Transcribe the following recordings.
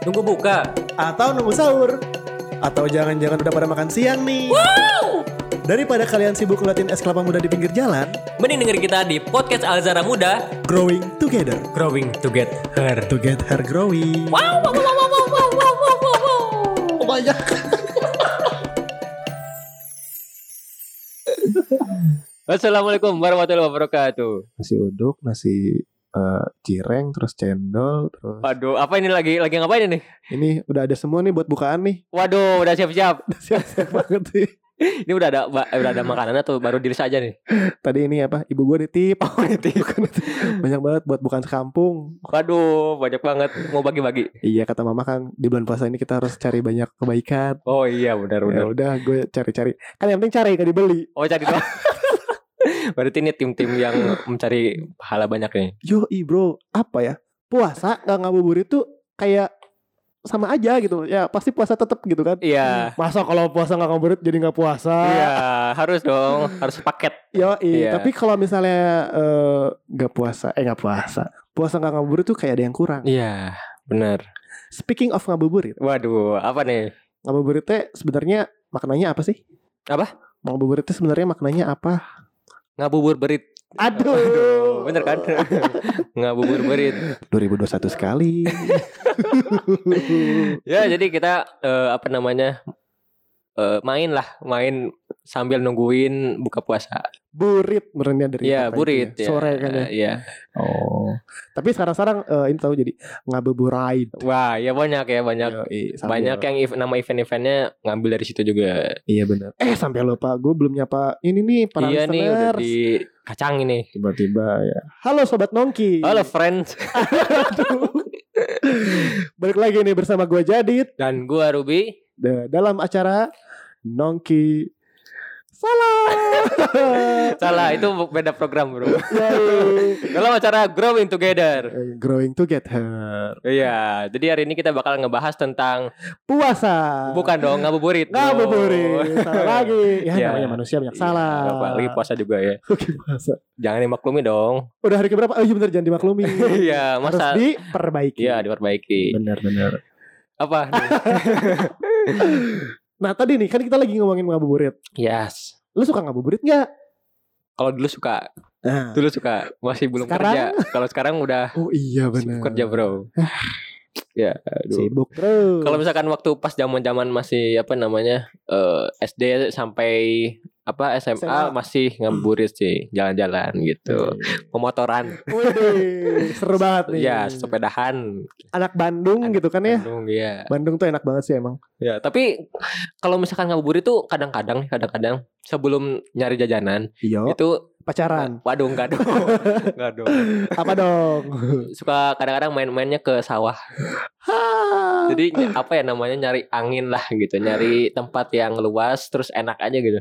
Nunggu buka. Atau nunggu sahur Atau jangan-jangan udah pada makan siang nih Daripada kalian sibuk ngeliatin es kelapa muda di pinggir jalan Mending dengerin kita di podcast Alzara Muda, Growing together Growing to get her. To get her growing Wow, wow, wow, wow, wow, wow, wow, wow, wow, wow. Oh, banyak Assalamualaikum warahmatullahi wabarakatuh. Nasi uduk, nasi eh, cireng, terus cendol Terus Waduh, apa ini lagi lagi ngapain ini? ini udah ada semua nih buat bukaan nih Waduh, udah siap-siap. Siap-siap banget nih Ini udah ada udah ada makanan atau baru diri saja nih? Tadi ini apa, ibu gue nitip Oh, nitip. Banyak banget buat bukaan sekampung Waduh, banyak banget mau bagi-bagi. Iya kata mama kan di bulan puasa ini kita harus cari banyak kebaikan Oh iya, benar Ya benar. udah gue cari-cari Kan yang penting cari gak dibeli Oh, cari doang. Berarti ini tim-tim yang mencari pahala banyak nih. Yoi bro Apa ya Puasa gak ngabuburit tuh Kayak sama aja gitu Ya pasti puasa tetep gitu kan Iya. Masa kalau puasa gak ngabuburit jadi gak puasa Iya, harus dong, harus paket. Yoi Iya. Tapi kalau misalnya eh, Gak puasa Eh gak puasa Puasa gak ngabuburit tuh kayak ada yang kurang Iya, benar. Speaking of ngabuburit Waduh, apa nih? Ngabuburit teh sebenarnya maknanya apa sih? Apa? Ngabuburit teh sebenarnya maknanya apa? Ngabubur berit. Aduh, Aduh, bener kan? Ngabubur berit. 2021 sekali. Ya, jadi kita eh, apa namanya? Eh, main lah, main sambil nungguin buka puasa. burit merenya dari Iya, itu burit ya? ya. Sore kan ya. Iya. Oh. Tapi sekarang-sekarang eh, ini tahu jadi ngabuburit. Wah, ya banyak ya, banyak. Yoi, Banyak yang ev- nama event-eventnya ngambil dari situ juga. Iya benar. Eh sampai lupa gue belum nyapa ini nih para iya nih udah listeners. di kacang ini. Tiba-tiba ya. Halo sobat Nongki. Halo friends. Balik lagi nih bersama gue Jadit dan gua Ruby. da- dalam acara Nongki Salah. Salah, itu beda program, Bro. Dalam acara Growing Together. Eh, Growing together. Iya, jadi hari ini kita bakal ngebahas tentang Puasa. bukan dong ngabuburit. Ngabuburit. Salah lagi. Ya Iya. namanya manusia banyak Iya, salah. apa, lagi puasa juga ya. Oke puasa. Jangan dimaklumi dong. Udah hari keberapa? Oh iya bener jangan dimaklumi. Iya, Harus masa diperbaiki. Iya, diperbaiki. Bener bener. Apa? Nah tadi nih kan kita lagi ngomongin ngabuburit. yes. Lu suka ngabuburit nggak? Kalau dulu suka, Nah. dulu suka, masih belum Sekarang? kerja. Kalau sekarang udah Oh iya bener. kerja, Bro. ya, aduh. Sibuk terus. Kalau misalkan waktu pas zaman-zaman masih apa namanya eh, SD sampai apa SMA, SMA. masih ngabuburit sih, jalan-jalan gitu, pemotoran, seru banget nih. ya sepedahan, Anak Bandung Anak gitu kan ya. Bandung ya. Bandung tuh enak banget sih emang. Ya, tapi kalau misalkan ngabuburit tuh kadang-kadang kadang-kadang sebelum nyari jajanan Iya. itu Pacaran. waduh enggak dong. enggak dong. Apa dong? Suka kadang-kadang main-mainnya ke sawah. Hah. Jadi apa ya namanya nyari angin lah gitu, nyari tempat yang luas terus enak aja gitu.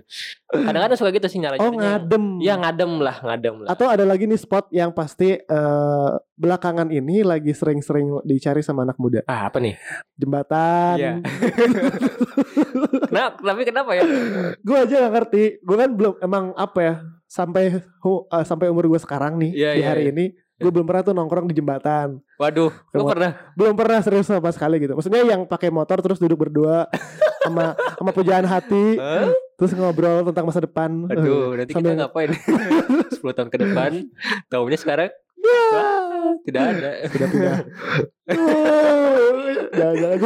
Kadang-kadang suka gitu sih nyari Oh ngadem. Ya ngadem lah, ngadem lah. Atau ada lagi nih spot yang pasti eh, belakangan ini lagi sering-sering dicari sama anak muda. Ah, apa nih? Jembatan. Iya. Nah, tapi kenapa ya? gue aja gak ngerti. Gue kan belum emang apa ya sampai eh, sampai umur gue sekarang nih Iya, di iya, hari iya. ini gue belum pernah tuh nongkrong di jembatan. Waduh, lu Kemo- pernah Belum pernah serius sama sekali gitu. Maksudnya yang pakai motor terus duduk berdua sama sama pujaan hati Hah? terus ngobrol tentang masa depan. Aduh, nanti Sambil- kita ngapain? 10 tahun ke depan. Tahunya sekarang tidak ada. Sudah pindah. jangan, jangan.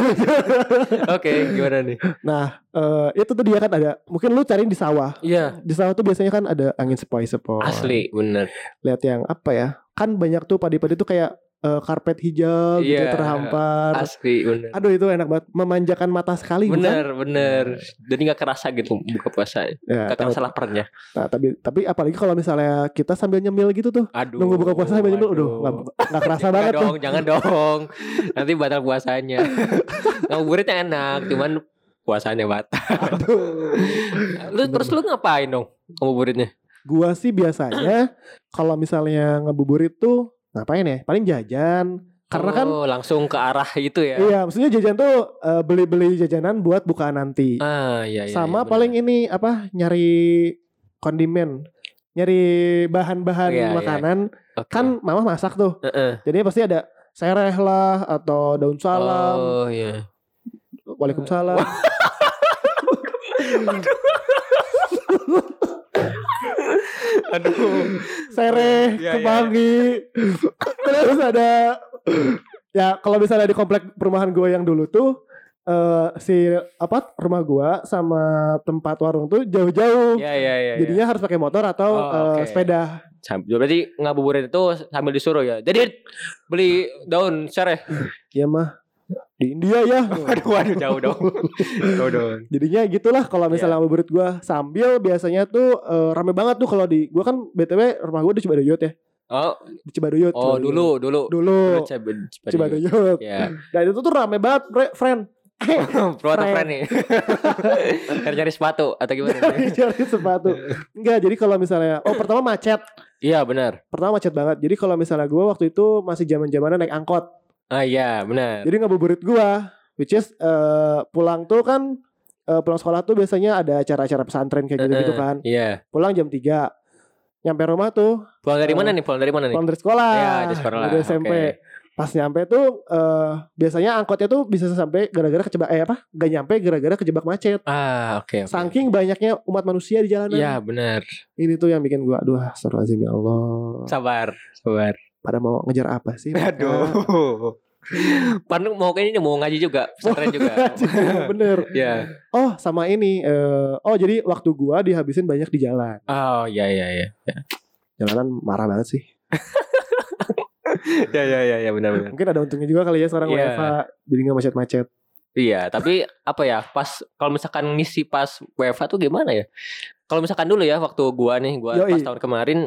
Oke, gimana nih? Nah, eh, itu tuh dia kan ada. Mungkin lu cariin di sawah. Iya, Di sawah tuh biasanya kan ada angin sepoi-sepoi. asli bener. Lihat yang apa ya? Kan banyak tuh padi-padi tuh kayak eh, karpet hijau gitu Iya, terhampar. Asli bener. Aduh itu enak banget, memanjakan mata sekali bukan? Bener, bener. Jadi nggak kerasa gitu buka puasa. Ya, Gak tapi, kerasa laparnya. nah, tapi tapi apalagi kalau misalnya kita sambil nyemil gitu tuh. Aduh. Nunggu buka puasa sambil nyemil, aduh nggak nggak kerasa banget Jangan dong, jangan dong. Nanti batal puasanya. Ngabuburitnya enak, cuman puasanya batal. Lu terus lu ngapain dong ngabuburitnya? Gua sih biasanya kalau misalnya ngebuburit tuh ngapain ya? Paling jajan. Karena kan oh, langsung ke arah itu ya. iya, maksudnya jajan tuh eh, beli-beli jajanan buat bukaan nanti. Ah, iya iya. Sama iya, paling ini apa? Nyari kondimen. Nyari bahan-bahan Iya, iya. makanan. bener. Oke. Kan mama masak tuh. Heeh. Jadi pasti ada sereh lah atau daun salam, Oh iya. waalaikumsalam. Aduh. sereh, Iya, iya, kemangi. Terus ada ya kalau misalnya di komplek perumahan gue yang dulu tuh eh si apa rumah gua sama tempat warung tuh jauh-jauh. Iya iya iya. Jadinya harus pakai motor atau Oh, eh, oke. sepeda. Sam- berarti ngabuburit itu sambil disuruh ya. Jadi beli daun sereh. Ya mah di India ya. Waduh waduh jauh dong. jauh dong. Jadinya gitulah kalau misalnya ngabuburit gua sambil biasanya tuh eh, rame banget tuh kalau di gua kan BTW rumah gua di Cibaduyut ya. Oh, Di Cibaduyut. oh Cibaduyut. dulu dulu. Dulu Cibaduyut. Cibaduyut. Ya. Dan itu tuh rame banget, friend. Pro atau Friend. nih? Cari-cari sepatu atau gimana? Cari sepatu. Enggak, jadi kalau misalnya oh pertama macet. Iya benar. Pertama macet banget. Jadi kalau misalnya gua waktu itu masih zaman-zamannya naik angkot. Ah iya benar. Jadi ngabuburit gua which is eh, pulang tuh kan eh, pulang sekolah tuh biasanya ada acara-acara pesantren kayak gitu-gitu kan. Iya. Pulang jam 3. Nyampe rumah tuh Pulang dari Eh, mana nih? Pulang dari mana nih? pulang dari sekolah. Iya di sekolah. Dari SMP. Oke. Pas nyampe tuh eh, biasanya angkotnya tuh bisa sampai gara-gara kejebak eh apa? Gak nyampe gara-gara kejebak macet. Ah oke. oke. Saking banyaknya umat manusia di jalanan. Iya benar. Ini tuh yang bikin gua aduh astagfirullahaladzim ya Allah. Sabar, sabar. Pada mau ngejar apa sih? Aduh. Panu mau kayaknya mau ngaji juga, pesantren juga. Bener. Ya. Oh sama ini. eh, oh jadi waktu gua dihabisin banyak di jalan. Oh iya iya iya. Jalanan marah banget sih. Ya ya ya ya benar benar. Mungkin ada untungnya juga kali ya sekarang Iya. WFH jadi nggak macet-macet. Iya, tapi apa ya? Pas kalau misalkan ngisi pas WFH tuh gimana ya? Kalau misalkan dulu ya waktu gua nih, gua Yoi. pas tahun kemarin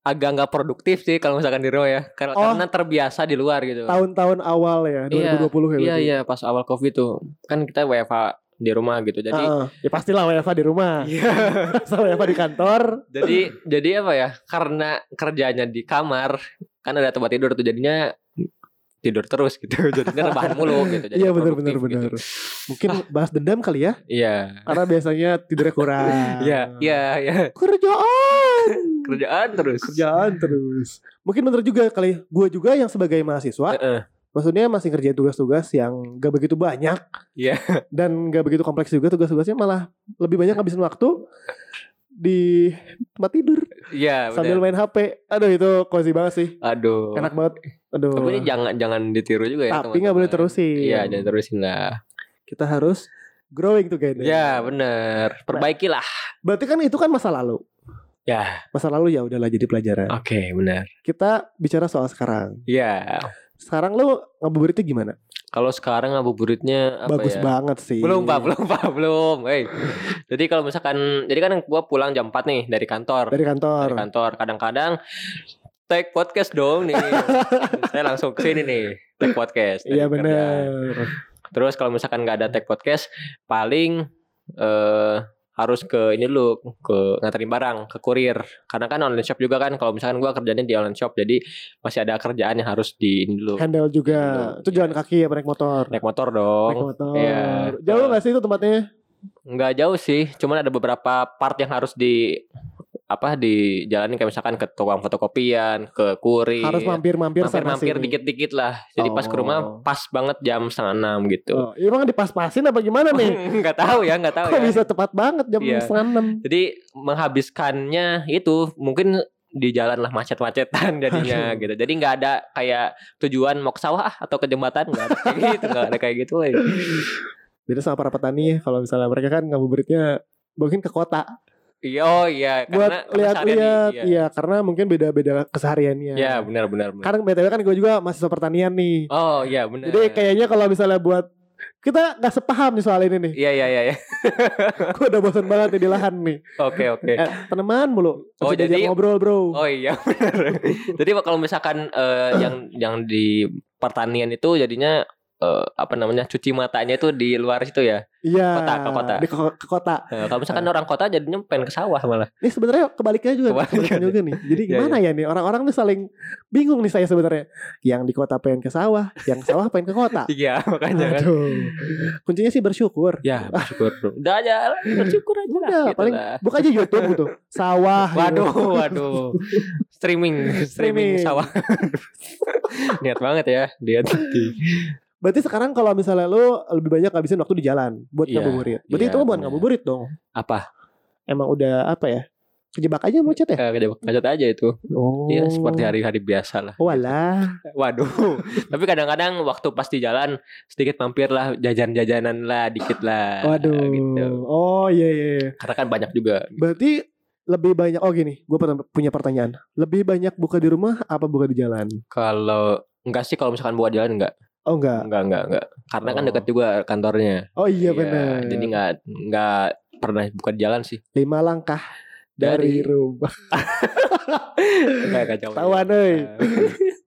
agak nggak produktif sih kalau misalkan di rumah ya. Karena, Oh. karena terbiasa di luar gitu. Tahun-tahun awal ya 2020 ya. Iya berarti? iya pas awal Covid tuh. Kan kita WFH di rumah gitu. Jadi Ah, ya pastilah WFH di rumah. Iya. Masa WFH di kantor. jadi jadi apa ya? Karena kerjanya di kamar, kan ada tempat tidur tuh jadinya tidur terus gitu. Jadinya rebahan mulu gitu. Jadi Iya benar benar benar. gitu. Mungkin bahas dendam kali ya. Iya. Karena biasanya tidurnya kurang. Iya, iya, iya. Kerjaan. Kerjaan terus. Kerjaan terus. Mungkin bener juga kali. Gue juga yang sebagai mahasiswa. Heeh. Maksudnya masih ngerjain tugas-tugas yang gak begitu banyak. Iya. Dan gak begitu kompleks juga tugas-tugasnya malah lebih banyak ngabisin waktu di tempat tidur Iya, sambil main HP. Aduh itu cozy banget sih. Aduh. Enak banget. Aduh. Tapi ini jangan jangan ditiru juga ya. Tapi nggak boleh teman-teman. terusin. Iya, jangan terusin lah. Kita harus growing together. Ya, benar. Perbaikilah. Berarti kan itu kan masa lalu. Ya, Masa lalu ya udahlah jadi pelajaran. oke, benar. Kita bicara soal sekarang. Ya. Sekarang lu ngabuburitnya gimana? Kalau sekarang ngabuburitnya apa Bagus ya? banget sih. Belum, Pak, belum, Pak, belum. Hey. Jadi kalau misalkan jadi kan gua pulang jam 4 nih dari kantor. Dari kantor. Dari kantor. Kadang-kadang take podcast dong nih. Saya langsung ke sini nih, take podcast. Iya bener. Terus kalau misalkan nggak ada tag podcast, paling eh harus ke ini dulu ke nganterin barang ke kurir. Karena kan online shop juga kan. Kalau misalkan gua kerjanya di online shop, jadi masih ada kerjaan yang harus di ini dulu. Handle juga. Handle. Itu jalan kaki ya naik motor. Naik motor Naik dong. motor. Iya. Jauh gak sih itu tempatnya? Nggak jauh sih, cuman ada beberapa part yang harus di apa di jalanin kayak misalkan ke tukang fotokopian, ke kurir. Harus mampir-mampir sana mampir sini. dikit-dikit lah. Jadi pas ke Oh. rumah pas banget jam setengah enam gitu. Oh, ya emang dipas-pasin apa gimana nih? nggak tahu ya, nggak tahu Kok ya. bisa tepat banget jam Iya. setengah enam? Jadi menghabiskannya itu mungkin di jalan lah macet-macetan jadinya gitu. Jadi nggak ada kayak tujuan mau ke sawah ah, atau ke jembatan nggak ada kayak gitu, nggak ada kayak gitu. Beda sama para petani ya. Kalau misalnya mereka kan ngabuburitnya mungkin ke kota Iya, oh iya buat karena karena lihat-lihat. di- Iya, karena mungkin beda-beda kesehariannya. Iya, benar benar benar. Kan btw kan gue juga mahasiswa pertanian nih. Oh iya benar. Jadi kayaknya kalau misalnya buat kita nggak sepaham nih soal ini nih. Iya iya iya. iya. Gue udah bosan banget nih di lahan nih. Oke oke. Eh, tanaman mulu. Oh, Bisa jadi- ngobrol bro. Oh iya benar. Jadi kalau misalkan eh, yang yang di pertanian itu jadinya eh, apa namanya cuci matanya itu di luar situ ya. Iya. Kota, ke kota. Di ko- ke kota. Nah, kalau misalkan orang kota jadinya pengen ke sawah malah. Ini sebenarnya kebaliknya juga, kebalikan juga nih. Jadi Iya, gimana ya nih orang-orang tuh saling bingung nih saya sebenarnya. Yang di kota pengen ke sawah, yang sawah pengen ke kota. Iya makanya kan. Aduh. Kuncinya sih bersyukur. Ya bersyukur. Udah aja lah, bersyukur aja lah. Udah, gitu paling lah. buka aja YouTube gitu. Sawah. gitu. Waduh, waduh. Streaming, streaming Streaming. sawah. Niat banget ya, dia Berarti sekarang kalau misalnya lu lebih banyak ngabisin waktu di jalan buat Iya, ngabuburit. Berarti iya, itu bukan benar. ngabuburit dong. apa? Emang udah apa ya? Kejebak aja macet ya? Eh, kejebak macet aja itu. Oh. Iya, seperti hari-hari biasa lah. Walah. Waduh. Tapi kadang-kadang waktu pas di jalan sedikit mampir lah jajan-jajanan lah dikit lah. Waduh. Gitu. Oh iya iya. iya. Karena kan banyak juga. Berarti lebih banyak oh gini, gue punya pertanyaan. Lebih banyak buka di rumah apa buka di jalan? Kalau enggak sih kalau misalkan buat jalan enggak. Oh enggak. Enggak, enggak, enggak. Karena kan Oh. dekat juga kantornya. Oh iya benar. Jadi enggak enggak pernah buka jalan sih. lima langkah dari, Dari- rumah. Enggak kacau. Tawan, euy.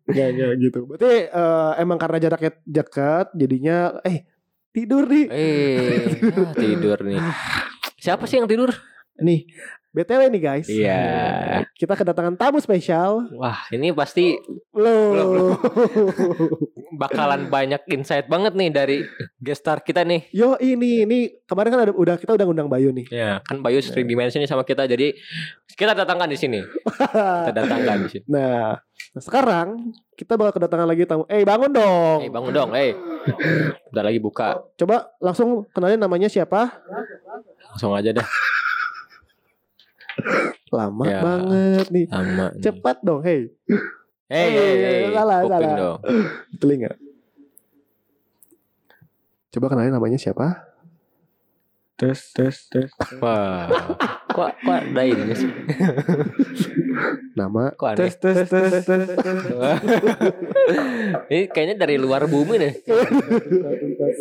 Enggak enggak gitu. Berarti eh, emang karena jaraknya dekat jadinya eh tidur nih. Eh, ah, tidur nih. Siapa sih yang tidur? Nih, BTW nih guys. Iya. Kita kedatangan tamu spesial. Wah, ini pasti Loh. bakalan banyak insight banget nih dari guest star kita nih. Yo ini ini kemarin kan ada udah kita udah ngundang Bayu nih. Ya, kan Bayu sering dimention nih sama kita jadi kita datangkan di sini. Kita datangkan di sini. Nah, sekarang kita bakal kedatangan lagi tamu. Eh bangun dong. Eh, bangun dong, eh. Udah lagi buka. Coba langsung kenalin namanya siapa? Langsung aja dah. Lama Ya. banget nih. Sama. nih. Cepat dong, hey. Eh, eh, eh, salah, kuping salah. dong. Telinga. Coba kenalin namanya siapa? Tes, tes, tes. Wah. Kok kok ada ini sih? Nama. Kok aneh? Tes, tes, tes, tes. ini kayaknya dari luar bumi nih.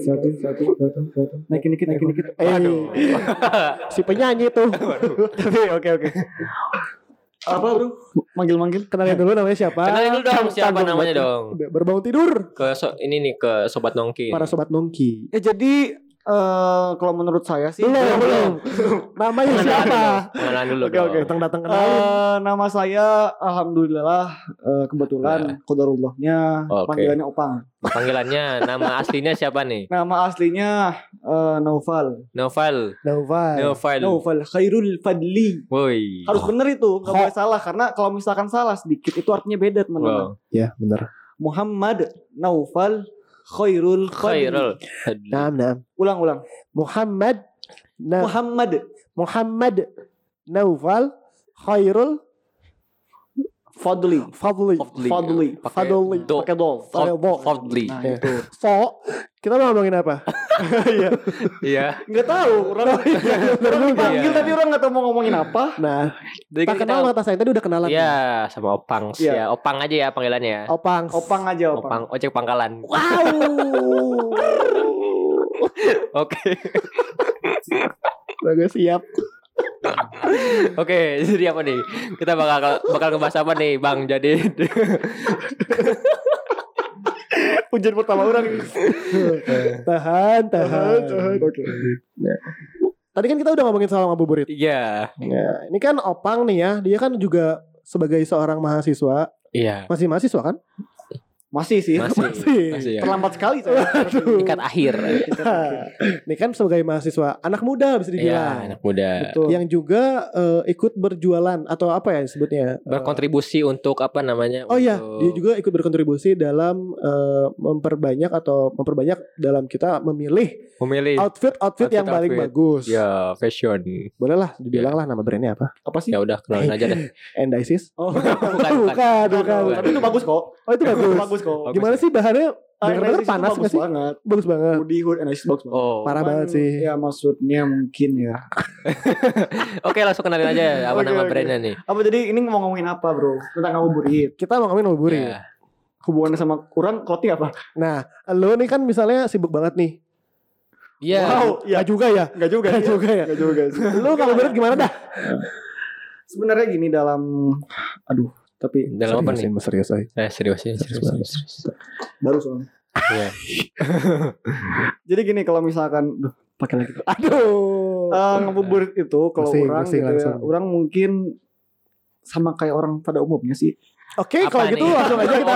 Satu satu satu satu naikin dikit naikin dikit Eh, si penyanyi tuh. tapi oke oke apa bro manggil manggil Kenalin dulu namanya siapa? Kenalin dulu dong siapa Tanggung namanya dong. Berbangun tidur. Ke so- ini nih ke sobat nongki. Para sobat nongki. ya jadi eh kalau menurut saya sih Belum, belum. Namanya siapa? Pengenalan dulu. Oke, oke. Datang datang kenalin. Eh, nama saya alhamdulillah eh, kebetulan kodarullahnya Oke. panggilannya opang Panggilannya nama aslinya siapa nih? nama aslinya eh, Naufal Novel. Noval. Novel. Naufal Khairul Fadli Woi. harus bener itu nggak boleh salah karena kalau misalkan salah sedikit itu artinya beda teman-teman Wow. Ya benar. Muhammad Naufal Khairul Khairul. Nam nam. ulang ulang Muhammad. Na Muhammad Muhammad Naufal Khairul Fadli Fadli. Fadli. Fadli. Pakai Fadli. do. pakai dol Pakai do. Fadli. nah itu So, kita mau ngomongin apa? Iya Iya. nggak tahu orang orang dipanggil Iya. tapi orang nggak tahu mau ngomongin apa Nah, Jadi tak kita kenal mata saya tadi udah kenalan. Iya, sama Opang sih Iya. ya. Opang aja ya panggilannya ya. Opang. opang aja opang, Opang ojek pangkalan. Wow. Oke. Gue siap. Oke, jadi apa nih? Kita bakal bakal ngebahas apa nih, Bang? Jadi ujian pertama orang Tahan, tahan. oke Tadi kan kita udah ngomongin soal ngabuburit. iya. Nah, ini kan Opang nih ya, dia kan juga sebagai seorang mahasiswa, Iya. masih mahasiswa kan? Masih sih Masih. Masih. Masih ya. terlambat sekali saya Tingkat akhir. Ini kan sebagai mahasiswa, anak muda bisa Iya, dibilang. anak muda. betul Yang juga eh, ikut berjualan atau apa ya disebutnya? Eh, Berkontribusi untuk apa namanya? Oh iya, untuk- dia juga ikut berkontribusi dalam eh, memperbanyak atau memperbanyak dalam kita memilih memilih outfit outfit Outfit, yang paling outfit. bagus. ya fashion. Boleh lah dibilang lah nama brandnya apa? apa sih Ya udah kenalin aja deh. And ISIS. oh Bukan, bukan. bukan, bukan. tapi itu bagus kok Oh itu bagus. bagus Gimana sih bahannya? Ah, Dengar-dengar itu panas bagus nggak sih? banget Bagus banget. Hoodie hood analysis bagus banget Oh. Parah banget sih. ya maksudnya mungkin ya Oke, langsung kenalin aja apa Oke, nama brandnya nih. apa jadi ini mau ngomongin apa bro tentang ngabuburit Kita mau ngomongin ngabuburit. Ya. hubungannya sama kurang clothing apa Nah, lo nih kan misalnya sibuk banget nih. Iya. wow ya Gak juga ya? Enggak juga Gak juga ya? Enggak juga sih. Lo ngabuburit gimana dah? sebenarnya gini dalam aduh tapi Dalam apa nih? Serius aja. Eh serius ini serius. serius. baru soalnya Iya. Jadi gini kalau misalkan duh, pakai lagi. Aduh. Eh, ngabuburit itu kalau orang gitu ya, orang mungkin sama kayak orang pada umumnya sih. Oke, Apa kalau gitu nih? langsung aja kita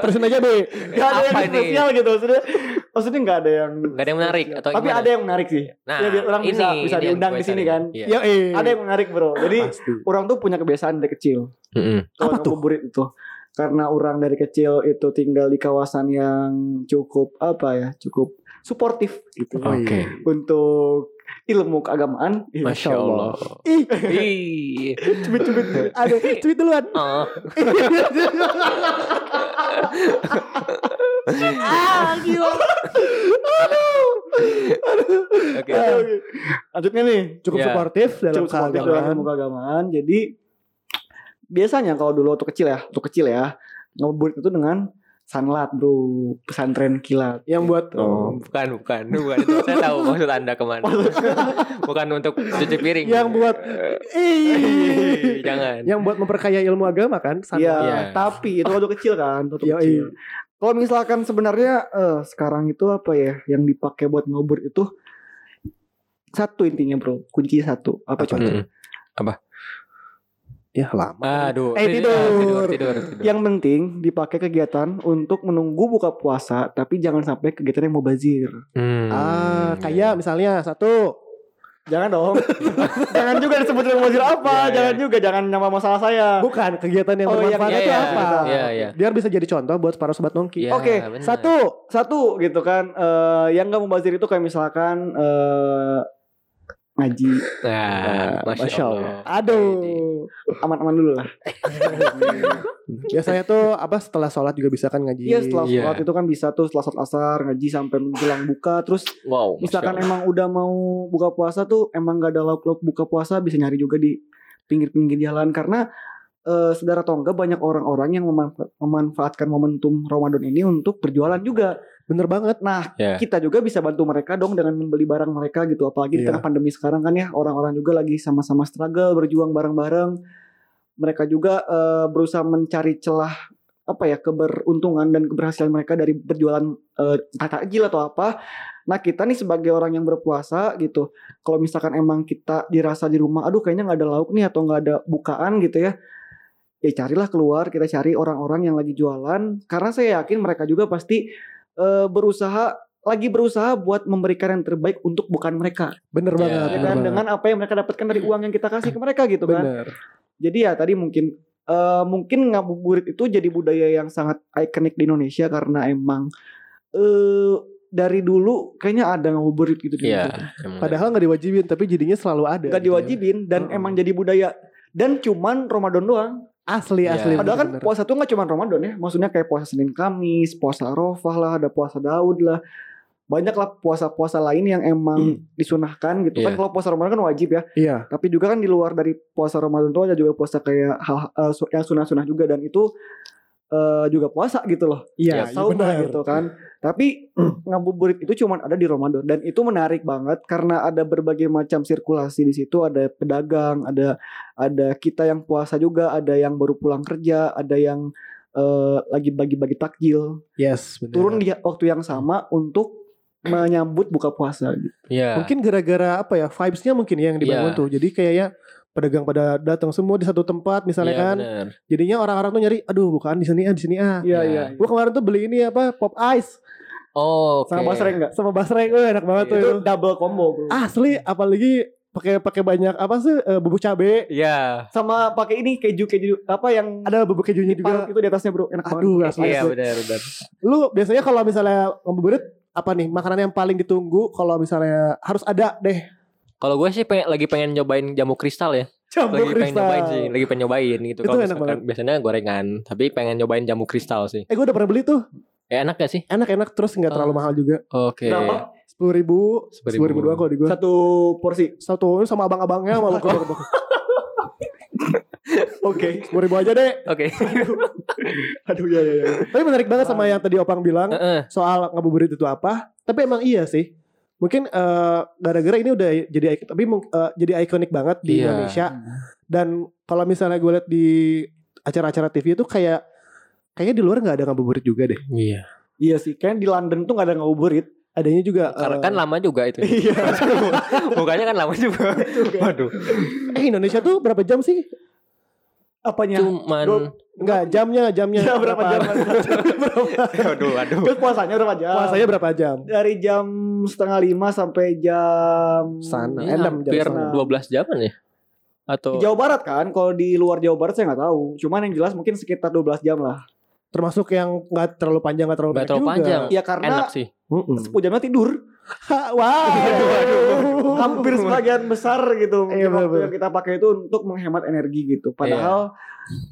terusin aja deh. Gak ada Apa yang ini? spesial gitu maksudnya. Maksudnya gak ada yang Gak ada yang menarik spesial. atau Tapi gimana? ada yang menarik sih. Nah, Ya, biar orang ini, bisa- bisa ini diundang di sini kan. Iya. Ya, eh. Ada yang menarik bro. Jadi Pasti. orang tuh punya kebiasaan dari kecil. Mm-mm. Kalau Apa tuh? ngabuburit itu. Karena orang dari kecil itu tinggal di kawasan yang cukup apa ya, cukup suportif gitu. Oke. iya. Untuk ilmu keagamaan. Masya Allah. Ih, Ih. cubit-cubit. Ada cubit duluan. Oh. ah, gila. Oke. Oke, oke. Lanjutnya nih. Cukup Ya. suportif dalam cukup ilmu keagamaan. Jadi biasanya kalau dulu waktu kecil ya, waktu kecil ya, ngabuburit itu dengan sanlat bro, pesantren kilat. Yang buat Oh, bukan, bukan, bukan. Itu saya tahu maksud anda ke mana. bukan untuk cuci piring. yang buat ih, jangan. yang buat memperkaya ilmu agama kan? Iya, Iya. tapi itu waktu kecil kan, waktu Iya, kecil. Kalau misalkan sebenarnya eh, sekarang itu apa ya yang dipakai buat ngubur itu satu intinya bro, kunci satu apa Apa coba? Mm-mm. Ya lama. Aduh. Eh, tidur. tidur, tidur, tidur. Yang penting dipakai kegiatan untuk menunggu buka puasa, tapi jangan sampai kegiatan yang mubazir. Hmm. Ah, kayak misalnya satu Jangan dong. jangan juga disebut mubazir apa, Iya, jangan iya. juga jangan nama masalah saya. bukan kegiatan yang Oh, bermanfaat Iya, itu iya, apa? Iya, iya. Biar bisa jadi contoh buat para sobat nongki. Iya, Oke, benar. Satu, satu gitu kan. eh yang gak mubazir itu kayak misalkan eh ngaji, Nah, masya, Allah. Aduh. aman-aman dulu lah. Biasanya tuh apa setelah sholat juga bisa kan ngaji. Iya setelah Iya. sholat itu kan bisa tuh setelah sholat asar ngaji sampai menjelang buka terus Wow. Misalkan Allah. emang udah mau buka puasa tuh emang gak ada lauk-lauk buka puasa bisa nyari juga di pinggir-pinggir jalan karena eh saudara atau enggak banyak orang-orang yang memanfa- memanfaatkan momentum Ramadan ini untuk berjualan juga. Bener banget. Nah, Ya. kita juga bisa bantu mereka dong dengan membeli barang mereka gitu apalagi di Iya. tengah pandemi sekarang kan ya orang-orang juga lagi sama-sama struggle berjuang bareng-bareng. Mereka juga eh, berusaha mencari celah apa ya keberuntungan dan keberhasilan mereka dari berjualan eh, entah takjil atau apa. Nah kita nih sebagai orang yang berpuasa gitu, kalau misalkan emang kita dirasa di rumah, aduh kayaknya nggak ada lauk nih atau nggak ada bukaan gitu ya, ya carilah keluar kita cari orang-orang yang lagi jualan karena saya yakin mereka juga pasti eh, berusaha lagi berusaha buat memberikan yang terbaik untuk bukan mereka, Bener Iya. banget. ya bener kan? banget. Dengan apa yang mereka dapatkan dari uang yang kita kasih ke mereka gitu kan. Bener. Jadi ya tadi mungkin eh, mungkin ngabuburit itu jadi budaya yang sangat ikonik di Indonesia karena emang eh dari dulu kayaknya ada ngabuburit gitu di Iya. Padahal nggak diwajibin tapi jadinya selalu ada. Gak gitu ya. diwajibin dan Heeh. emang jadi budaya dan cuman Ramadan doang. Asli Iya. asli. Padahal kan bener. puasa tuh nggak cuma Ramadan ya, maksudnya kayak puasa Senin Kamis, puasa Arafah lah, ada puasa Daud lah. Banyak lah puasa-puasa lain yang emang disunahkan gitu kan. Iya. Kalau puasa Ramadan kan wajib ya. Iya. Tapi juga kan di luar dari puasa Ramadan itu ada juga puasa kayak hal su- yang sunah-sunah juga dan itu eh, juga puasa gitu loh. Iya, Ya, iya Saum lah bener. gitu kan. Tapi ngabuburit itu cuma ada di Ramadan dan itu menarik banget karena ada berbagai macam sirkulasi di situ, ada pedagang, ada ada kita yang puasa juga, ada yang baru pulang kerja, ada yang eh, lagi bagi-bagi takjil. Yes, bener. Turun di waktu yang sama untuk menyambut buka puasa gitu. Iya. Mungkin gara-gara apa ya vibes-nya mungkin ya yang dibangun Iya. tuh. Jadi kayaknya pedagang pada datang semua di satu tempat misalnya Iya, kan. bener. Jadinya orang-orang tuh nyari, aduh bukan di sini ah di sini ah. Iya Ya. iya. Gua kemarin tuh beli ini apa pop ice Oh, oke. Sama basreng enggak? sama basreng, oh, enak banget tuh. Itu double combo, Bro. Asli, apalagi pakai pakai banyak apa sih eh, bubuk cabe. Iya. Sama pakai ini keju-keju apa yang Ada bubuk kejunya juga. itu di atasnya, Bro. Enak Aduh, banget. asli. Iya, benar, benar. Lu biasanya kalau misalnya ngabuburit apa nih makanan yang paling ditunggu kalau misalnya harus ada deh Kalau gue sih pengen, lagi pengen nyobain jamu kristal ya. campur lagi pengen nyobain kristal. sih, lagi pengen nyobain gitu. Itu Kalau enak misalkan biasanya gorengan, tapi pengen nyobain jamu kristal sih. Eh gue udah pernah beli tuh Ya enak gak sih? enak-enak terus nggak terlalu Oh. mahal juga Oke. Berapa? sepuluh ribu Sepuluh ribu ribu. doang kalau di gue Satu porsi. satu sama abang-abangnya sama bapak Oke. sepuluh ribu aja deh Oke. Aduh ya ya ya. tapi menarik banget sama yang tadi opang bilang soal ngabuburit itu apa tapi emang iya sih mungkin eh, gara-gara ini udah jadi tapi eh, jadi ikonik banget di Iya. Indonesia dan kalau misalnya gue lihat di acara-acara TV itu kayak kayaknya di luar nggak ada ngabuburit juga deh Iya. Iya sih, kayaknya di London tuh gak ada ngabuburit. Adanya juga Karena eh, kan lama juga itu. Iya. Mukanya kan lama juga. Waduh. eh Indonesia tuh berapa jam sih? Apanya? Cuman Dua- Enggak, jamnya, jamnya. Ya, berapa jam? Aduh, aduh. Terus puasanya berapa jam? Puasanya berapa jam? dari jam setengah lima sampai jam Sana. Enam jam hampir setengah. 12 jaman ya? Atau Di Jawa Barat kan, kalau di luar Jawa Barat saya nggak tahu. Cuman yang jelas mungkin sekitar 12 jam lah. Termasuk yang nggak terlalu panjang, nggak terlalu Nggak pendek terlalu juga. panjang. Ya karena enak sih. 10 jamnya tidur. Wow. Hampir sebagian besar gitu. Iya, waktu bener-bener. yang kita pakai itu untuk menghemat energi gitu. Padahal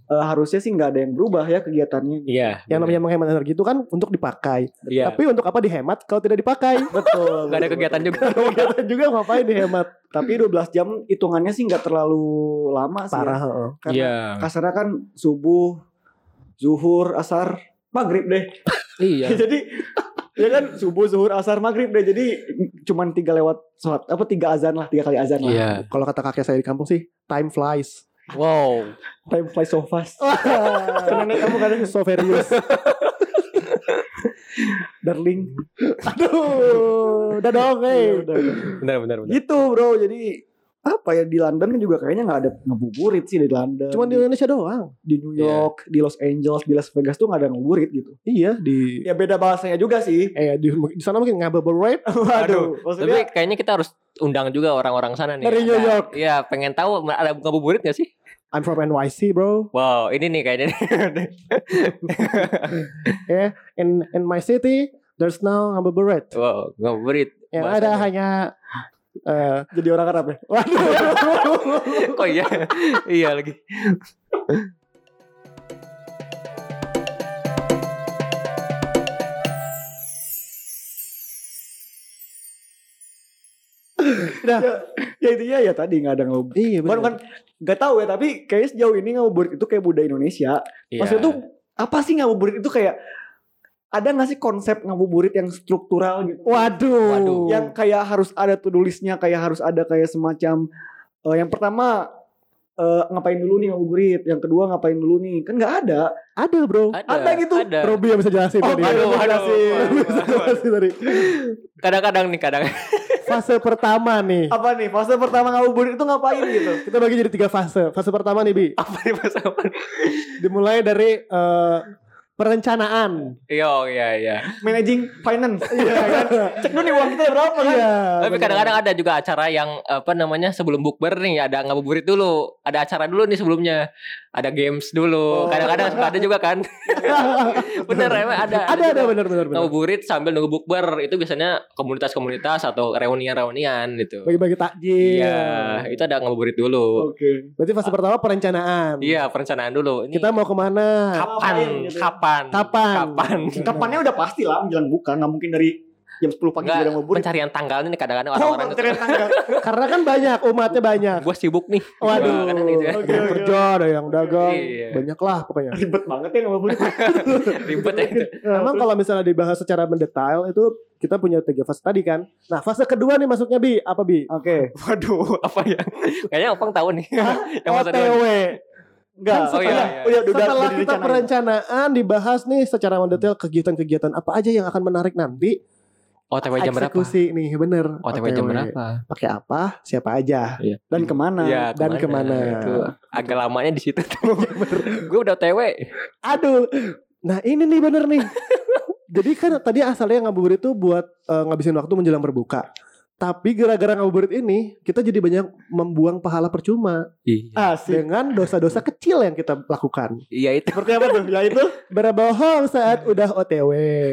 eh, harusnya sih nggak ada yang berubah ya kegiatannya. Iya. Yang namanya menghemat energi itu kan untuk dipakai. Iya. Tapi untuk apa dihemat kalau tidak dipakai? Betul. Gak ada kegiatan juga. Kegiatan juga ngapain dihemat? Tapi 12 jam hitungannya sih nggak terlalu lama sih. ya. Parah. heeh. Karena Iya. kasarnya kan subuh, zuhur, asar, maghrib deh. Iya. Jadi ya kan subuh, zuhur, asar, maghrib deh. Jadi cuman tiga lewat sholat apa tiga azan lah, tiga kali azan lah. Iya. Kalau kata kakek saya di kampung sih, time flies. Wow. Time flies so fast. Karena nenek kamu kan so serius. darling. Aduh, udah dong, Ya, hey. udah, udah. Benar benar benar. Gitu bro. Jadi apa ya di London kan juga kayaknya nggak ada ngabuburit sih di London. Cuman di Indonesia doang. di New York, di Los Angeles, di Las Vegas tuh nggak ada ngabuburit gitu. Iya di Ya beda bahasanya juga sih. eh di, di sana mungkin ngabuburit. Waduh, Tapi maksudnya kayaknya kita harus undang juga orang-orang sana nih. Dari New York. Iya, pengen tahu ada ngabuburit gak sih? I'm from NYC, bro. Wow, ini nih kayaknya. nih. In in my city, there's no ngabuburit. wow, ngabuburit. Yang ada hanya eh jadi orang Arab ya. waduh. Kok iya? iya lagi. Nah, ya intinya ya tadi nggak ada ngabuburit. iya benar. kan nggak tahu ya, tapi kayaknya sejauh ini ngabuburit itu kayak budaya Indonesia. Iya. Maksudnya tuh apa sih ngabuburit itu kayak ada nggak sih konsep ngabuburit yang struktural gitu? Waduh. Waduh. Yang kayak harus ada to-do listnya, kayak harus ada kayak semacam eh, yang pertama eh, ngapain dulu nih ngabuburit, yang kedua ngapain dulu nih, kan nggak ada. ada, bro. Ada gitu. Ada. Robi yang bisa jelasin Oh, tadi. aduh, Bisa aduh. jelasin. Bisa jelasin tadi. Kadang-kadang nih, kadang. Fase pertama nih. Apa nih? Fase pertama ngabuburit itu ngapain gitu? Kita bagi jadi tiga fase. Fase pertama nih, Bi. Apa nih bahasa apa? Dimulai dari eh, perencanaan. Iya, iya, iya. Managing finance. Iya kan? Cek dulu nih uang kita berapa kan? Iya. Tapi kadang-kadang ada juga acara yang apa namanya sebelum bukber nih ada ngabuburit dulu, ada acara dulu nih sebelumnya, ada games dulu. Oh. Kadang-kadang suka ada juga kan. Bener emang ada. ada ada juga. benar benar benar. Ngabuburit sambil nunggu bukber itu biasanya komunitas-komunitas atau reunian-reunian gitu. Bagi-bagi takjil. Iya, itu ada ngabuburit dulu. Oke. Berarti fase pertama perencanaan. Iya, perencanaan dulu. Ini Kita mau ke mana? kapan? Gitu ya? Kapan? Kapan? Kapan? Kapannya udah pasti lah menjelang buka, nggak mungkin dari jam 10 pagi Enggak, udah ngabuburit. pencarian tanggalnya nih kadang-kadang Oh, orang-orang itu pencarian tanggal. Karena kan banyak, umatnya banyak. gue sibuk nih. Waduh, Wah, kadang gitu ya. ada yang kerja, ada yang dagang, Iya. banyak lah pokoknya. Ribet banget ya ngabuburit. Ribet ya itu. Emang kalau misalnya dibahas secara mendetail itu kita punya tiga fase tadi kan. Nah fase kedua nih masuknya bi apa bi? Oke. Waduh, apa ya? Kayaknya Opang tahu nih. yang. OTW. Enggak. Oh, iya, setelah- iya. oh, iya, udah, Setelah udah kita direncanain. perencanaan dibahas nih secara mendetail kegiatan-kegiatan apa aja yang akan menarik nanti. OTW jam berapa? Eksekusi nih bener. OTW jam berapa? Pakai apa? Siapa aja? Dan ke mana? Iya, dan ke mana? Itu agak lamanya di situ tuh. gue udah OTW. Aduh. Nah ini nih bener nih. Jadi kan tadi asalnya ngabuburit itu buat eh, ngabisin waktu menjelang berbuka. Tapi gara-gara ngabuburit ini kita jadi banyak membuang pahala percuma Iya. Asik. dengan dosa-dosa kecil yang kita lakukan. Iya itu. Seperti apa tuh? Ya itu. Berbohong saat udah OTW.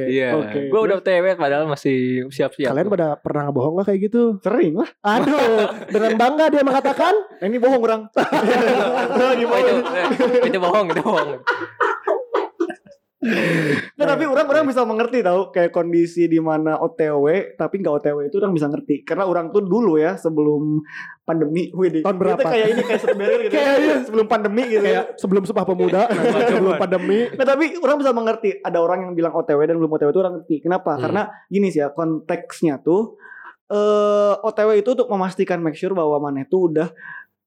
Iya. Oke. Gue udah OTW padahal masih siap-siap. Kalian pada pernah bohong gak kayak gitu? Sering lah. Aduh, dengan bangga dia mengatakan Ini bohong orang. Oh, bohong. itu, itu bohong, itu bohong. Nah, tapi orang-orang bisa mengerti tahu kayak kondisi di mana OTW tapi nggak OTW itu orang bisa ngerti karena orang tuh dulu ya sebelum pandemi, wih Tahun berapa? Kita kayak ini kayak sebenarnya gitu. Kayak iya. sebelum pandemi gitu. kayak sebelum Sumpah Pemuda, nah, sebelum pandemi. Nah, tapi orang bisa mengerti ada orang yang bilang OTW dan belum OTW itu orang ngerti. Kenapa? Hmm. Karena gini sih ya konteksnya tuh eh OTW itu untuk memastikan make sure bahwa mana itu udah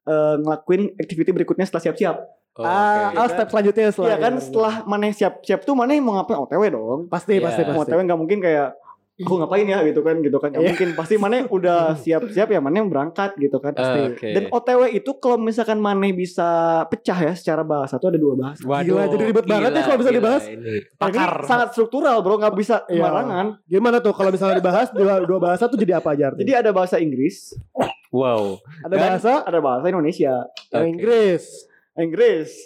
eh, ngelakuin activity berikutnya setelah siap-siap. Oh, ah, oke. oh, step selanjutnya setelah Iya kan setelah mana siap-siap tuh mana mau ngapain OTW dong. pasti Iya. pasti Mau pasti. OTW nggak mungkin kayak aku ngapain ya gitu kan gitu kan. Nggak Iya. mungkin pasti mana udah siap-siap ya mana berangkat gitu kan pasti. Ah, Oke. Dan OTW itu kalau misalkan mana bisa pecah ya secara bahasa tuh ada dua bahasa. Gila, jadi ribet banget ya kalau bisa gila, dibahas. Ini. Ini Pakar. sangat struktural bro nggak bisa Iya. sembarangan. Gimana tuh kalau misalnya dibahas dua, dua bahasa tuh jadi apa aja? artinya? Jadi ada bahasa Inggris, Wow. ada dan- bahasa ada bahasa Indonesia, Oke. Inggris. Inggris.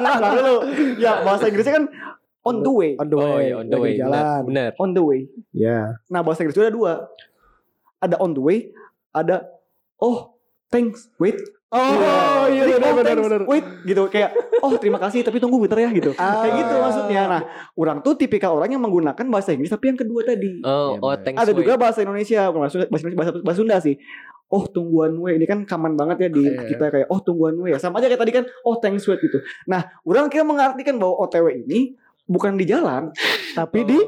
Nah, dulu. Ya bahasa Inggrisnya kan on the way, On the Oh way, iya, on the lagi way. jalan. Benar. on the way. Ya. Nah bahasa Inggris itu ada dua, ada on the way, ada oh thanks wait. Oh iya Jadi, benar oh, benar thanks, benar. Wait gitu kayak oh terima kasih tapi tunggu bentar ya gitu. Ah. Kayak gitu maksudnya. Nah, orang tuh tipikal orang yang menggunakan bahasa Inggris tapi yang kedua tadi. Oh, Iya, oh, thanks. ada wait. juga bahasa Indonesia, bahasa, bahasa, bahasa, bahasa Sunda sih. Oh tungguan we ini kan kaman banget ya di Iya. kita kayak oh tungguan we ya sama aja kayak tadi kan oh thanks wait gitu. Nah orang kira mengartikan bahwa OTW ini bukan di jalan Tapi di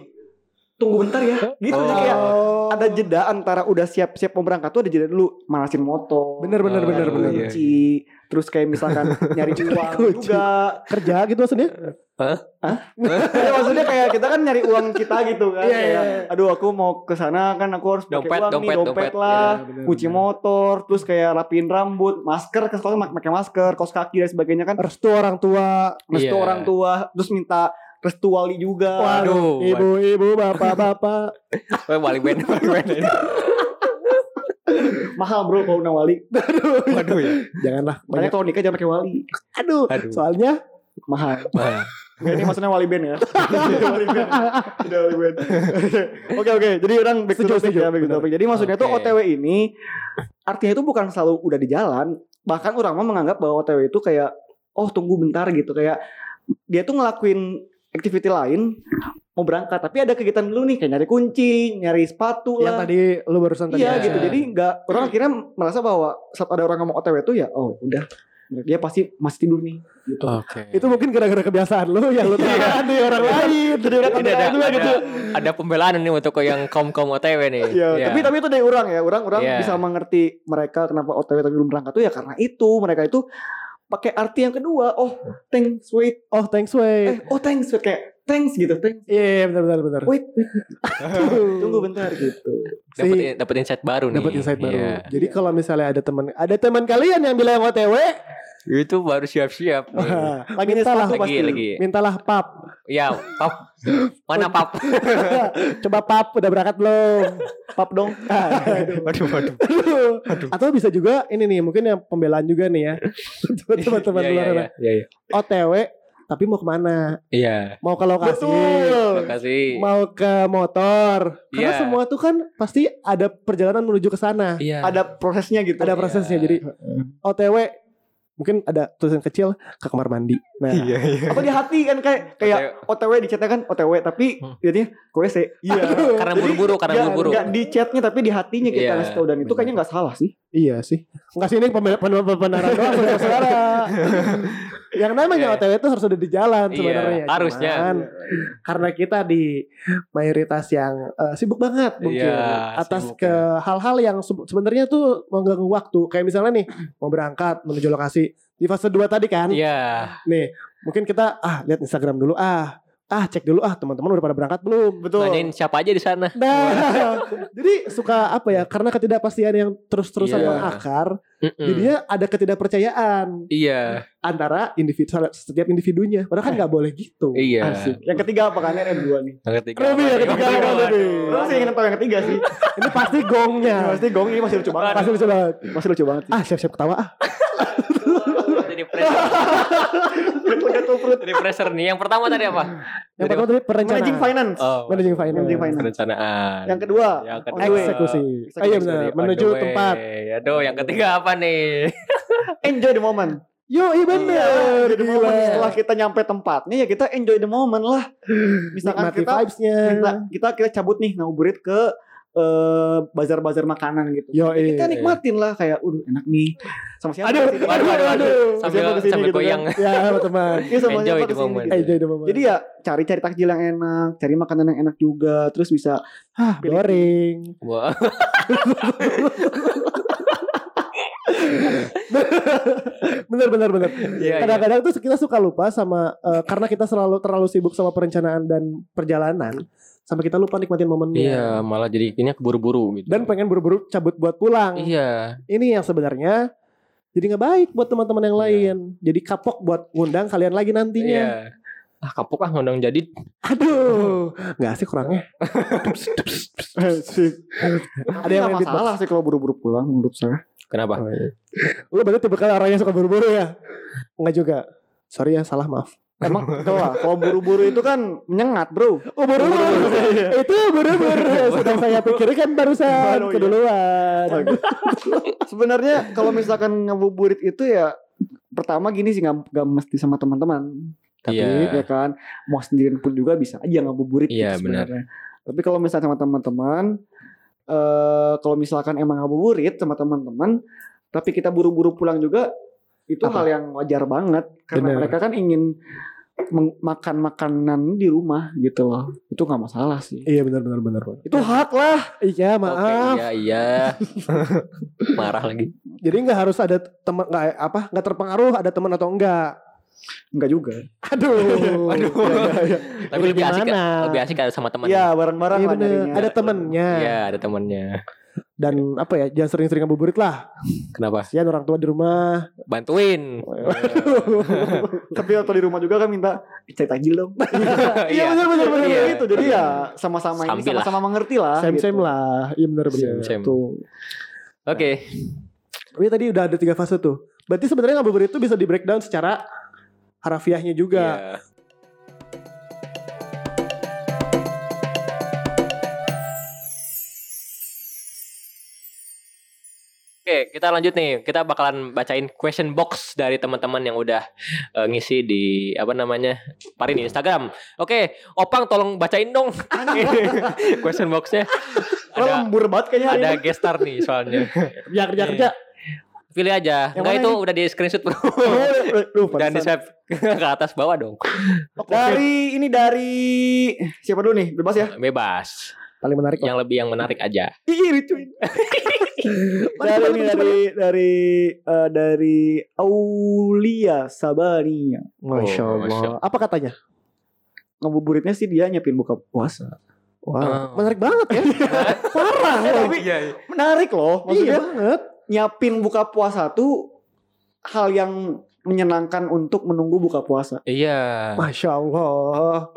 tunggu bentar ya gitu Oh. Kayak Oh. ada jeda antara udah siap-siap mau berangkat tuh ada jeda dulu manasin motor Bener bener Oh, bener nyari bener. iya. terus kayak misalkan nyari uang juga Kerja gitu maksudnya? Ya, maksudnya kayak kita kan nyari uang kita gitu kan Iya, iya, kayak iya. aduh aku mau ke sana kan aku harus pakai Dompet, uang dompet, nih dompet, dompet. lah Iya, bener, kunci bener. motor terus kayak rapiin rambut masker ke sekolah mak- pakai masker kaos kaki dan sebagainya kan Restu orang tua. restu Iya. orang tua terus minta restu wali juga Waduh. Ibu-ibu, bapak-bapak. Wah, balik band, balik band. mahal bro kalau undang wali Waduh ya. Janganlah makanya banyak. kalau nikah jangan pakai wali Aduh, Aduh. soalnya mahal Wah. Ini maksudnya wali band ya? Wali band. Tidak wali band. Oke oke. Jadi orang back to topic ya back to topic. Jadi maksudnya tuh Oke. OTW ini artinya itu bukan selalu udah di jalan bahkan orang mah menganggap bahwa OTW itu kayak oh tunggu bentar gitu. Kayak dia tuh ngelakuin activity lain mau berangkat. Tapi ada kegiatan dulu nih kayak nyari kunci nyari sepatu yang lah. tadi lu barusan tadi. iya ya. gitu. Jadi nggak orang akhirnya merasa bahwa saat ada orang ngomong OTW itu ya oh udah dia pasti masih tidur nih gitu Oke. Itu mungkin gara-gara kebiasaan lu yang lu terapkan di orang lain. jadi udah Ini ada, juga ada, gitu ada pembelaan nih untuk yang kaum kaum OTW nih. Iya, Iya. tapi tapi itu dari orang ya. Orang orang Iya. bisa mengerti mereka kenapa OTW tapi belum berangkat tuh ya karena itu mereka itu pakai arti yang kedua. Oh, thanks wait. Oh, thanks wait. Eh, oh thanks wait kayak thanks gitu. Thanks. Iya, benar benar benar. Wait, wait. Tunggu bentar gitu. dapat Si- dapat insight baru nih. Dapat insight baru. Iya. Jadi kalau misalnya ada teman ada teman kalian yang bilang OTW, Itu baru siap-siap. Lagi mintalah lagi pasti. lagi. mintalah pap. Ya, pap. Mana pap? Coba pap udah berangkat belum? Pap dong. Waduh, waduh. Atau bisa juga ini nih mungkin yang pembelaan juga nih ya. Teman-teman Iya, luar iya, sana. iya, iya. OTW tapi mau ke mana? Iya. Mau ke lokasi, Betul. Kasih. mau ke motor. Karena Iya. semua tuh kan pasti ada perjalanan menuju ke sana. Iya. Ada prosesnya gitu. Ada prosesnya. Iya. Jadi OTW mungkin ada tulisan kecil ke kamar mandi. Nah, Iya, iya. Apa di hati kan kayak kayak OTW di chatnya kan OTW tapi Hmm. jadinya ke WC. Iya. Karena buru-buru, karena buru-buru. nggak di chatnya tapi di hatinya kita Iya, kasih tahu dan itu kayaknya nggak salah sih. Iya sih. Enggak sih ini pembenaran doang saudara. Yang namanya Iya. OTW itu harus ada di jalan Iya, sebenarnya. harusnya. Cuman, karena kita di mayoritas yang eh, sibuk banget mungkin Iya, atas sibuk ke ya. hal-hal yang se- sebenarnya tuh mengganggu waktu. Kayak misalnya nih mau berangkat menuju lokasi di fase 2 tadi kan. Iya. Nih, mungkin kita ah lihat Instagram dulu ah. Ah, cek dulu ah teman-teman udah pada berangkat belum? Betul. Nanyain siapa aja di sana. Nah, jadi suka apa ya? Karena ketidakpastian yang terus-terusan Iya. mengakar, Mm-mm. jadinya ada ketidakpercayaan Iya. antara individu setiap individunya. Padahal kan nggak boleh gitu. Iya. Asik. Yang ketiga apa kan ada dua nih. Yang ketiga. Lebih ya, apa nih? ketiga apa sih ingin tahu yang ketiga sih. Ini pasti gongnya. Pasti gong ini masih lucu banget. Pasti lucu banget. Masih lucu banget. Ah, siap-siap ketawa ah. Perut. Jadi pressure nih. Yang pertama tadi apa? Yang pertama tadi perencanaan. Managing finance. Oh, Managing finance. Managing finance. perencanaan. Yang kedua, Yang kedua. Eksekusi. Eksekusi. Oh iya benar, menuju tempat. Aduh, yang ketiga apa nih? Enjoy the moment. Yo, iya bener. Enjoy the moment. Setelah kita nyampe tempatnya ya kita enjoy the moment lah. Misalkan Nikmati kita vibes-nya. kita kita kita cabut nih ngabuburit ke eh, bazar-bazar makanan gitu. Yo, iya. Kita nikmatin lah kayak, udah enak nih. Sama siapa? Aduh, ke sini? aduh, aduh, aduh. Sambil Siapa ke sini sambil gitu kan. goyang. Ya, teman. Iya sama Enjoy siapa ke sini moment. gitu. Enjoy the moment. Jadi ya cari-cari takjil yang enak, cari makanan yang enak juga, terus bisa ah, pilih- boring. Wah. bener bener bener. Iya, Kadang-kadang tuh kita suka lupa sama eh, karena kita selalu terlalu sibuk sama perencanaan dan perjalanan sampai kita lupa nikmatin momennya. Iya, malah jadi ini keburu-buru gitu. Dan pengen buru-buru cabut buat pulang. Iya. Ini yang sebenarnya jadi nggak baik buat teman-teman yang Iya. lain. Jadi kapok buat ngundang kalian lagi nantinya. Iya. Ah kapok ah ngundang jadi Aduh, nggak asik kurangnya. Ada yang masalah sih kalau buru-buru pulang menurut saya. kenapa? Lu berarti tipe orang yang suka buru-buru ya? Enggak juga. Sorry ya, salah maaf. Emang lah. Kalau buru-buru itu kan menyengat bro. Oh buru-buru. Itu buru-buru. Sedang saya pikirkan barusan Baru, iya. keduluan. Sebenarnya kalau misalkan ngabuburit itu ya pertama gini sih nggak nggak mesti sama teman-teman. Tapi Iya. ya kan mau sendirian pun juga bisa aja ngabuburit Iya, gitu sebenarnya. Tapi kalau misalnya sama teman-teman eh kalau misalkan emang ngabuburit sama teman-teman tapi kita buru-buru pulang juga itu Apa? hal yang wajar banget karena Bener. mereka kan ingin makan makanan di rumah gitu loh. Itu nggak masalah sih. Iya benar benar benar. Itu hak lah. Iya Oke, maaf. iya iya. Marah lagi. Jadi nggak harus ada teman nggak apa nggak terpengaruh ada teman atau enggak. Enggak juga. Aduh. Aduh. Ya, ya, ya. Tapi lebih asik gimana? lebih asik ada sama teman. Iya, bareng-bareng Iya lah. Ada temennya. Iya, ada temannya. Dan apa ya jangan sering-sering ngabuburit lah. Kenapa? Kasihan orang tua di rumah. Bantuin. Tapi waktu di rumah juga kan minta cari takjil dong. Iya benar benar benar Iya. gitu. Jadi ya sama-sama ini sama-sama mengerti lah. Same same gitu. lah. Iya benar benar. Tuh. Oke. Tapi tadi udah ada tiga fase tuh. Berarti sebenarnya ngabuburit itu bisa di breakdown secara harafiahnya juga. Iya. Oke, kita lanjut nih. Kita bakalan bacain question box dari teman-teman yang udah eh, ngisi di apa namanya? Parin di Instagram. Oke, Opang tolong bacain dong. question boxnya. Lo Ada lembur banget kayaknya ada ini. gestar nih soalnya. Ya kerja kerja. Pilih aja. Yang Enggak itu ini? udah di screenshot bro. Dan di swipe ke atas bawah dong. Dari ini dari siapa dulu nih? Bebas ya. Bebas. Paling menarik. Yang lebih yang menarik aja. Ih, lucuin. dari ini dari dari eh, dari Aulia Sabania. Masya Oh, Allah. Masya Apa katanya? Ngabuburitnya sih dia nyiapin buka puasa. Wah, Oh. menarik banget ya. Parah. Loh. tapi menarik loh. Iya Maksudnya banget. nyiapin buka puasa tuh hal yang menyenangkan untuk menunggu buka puasa. Iya. Masya Allah.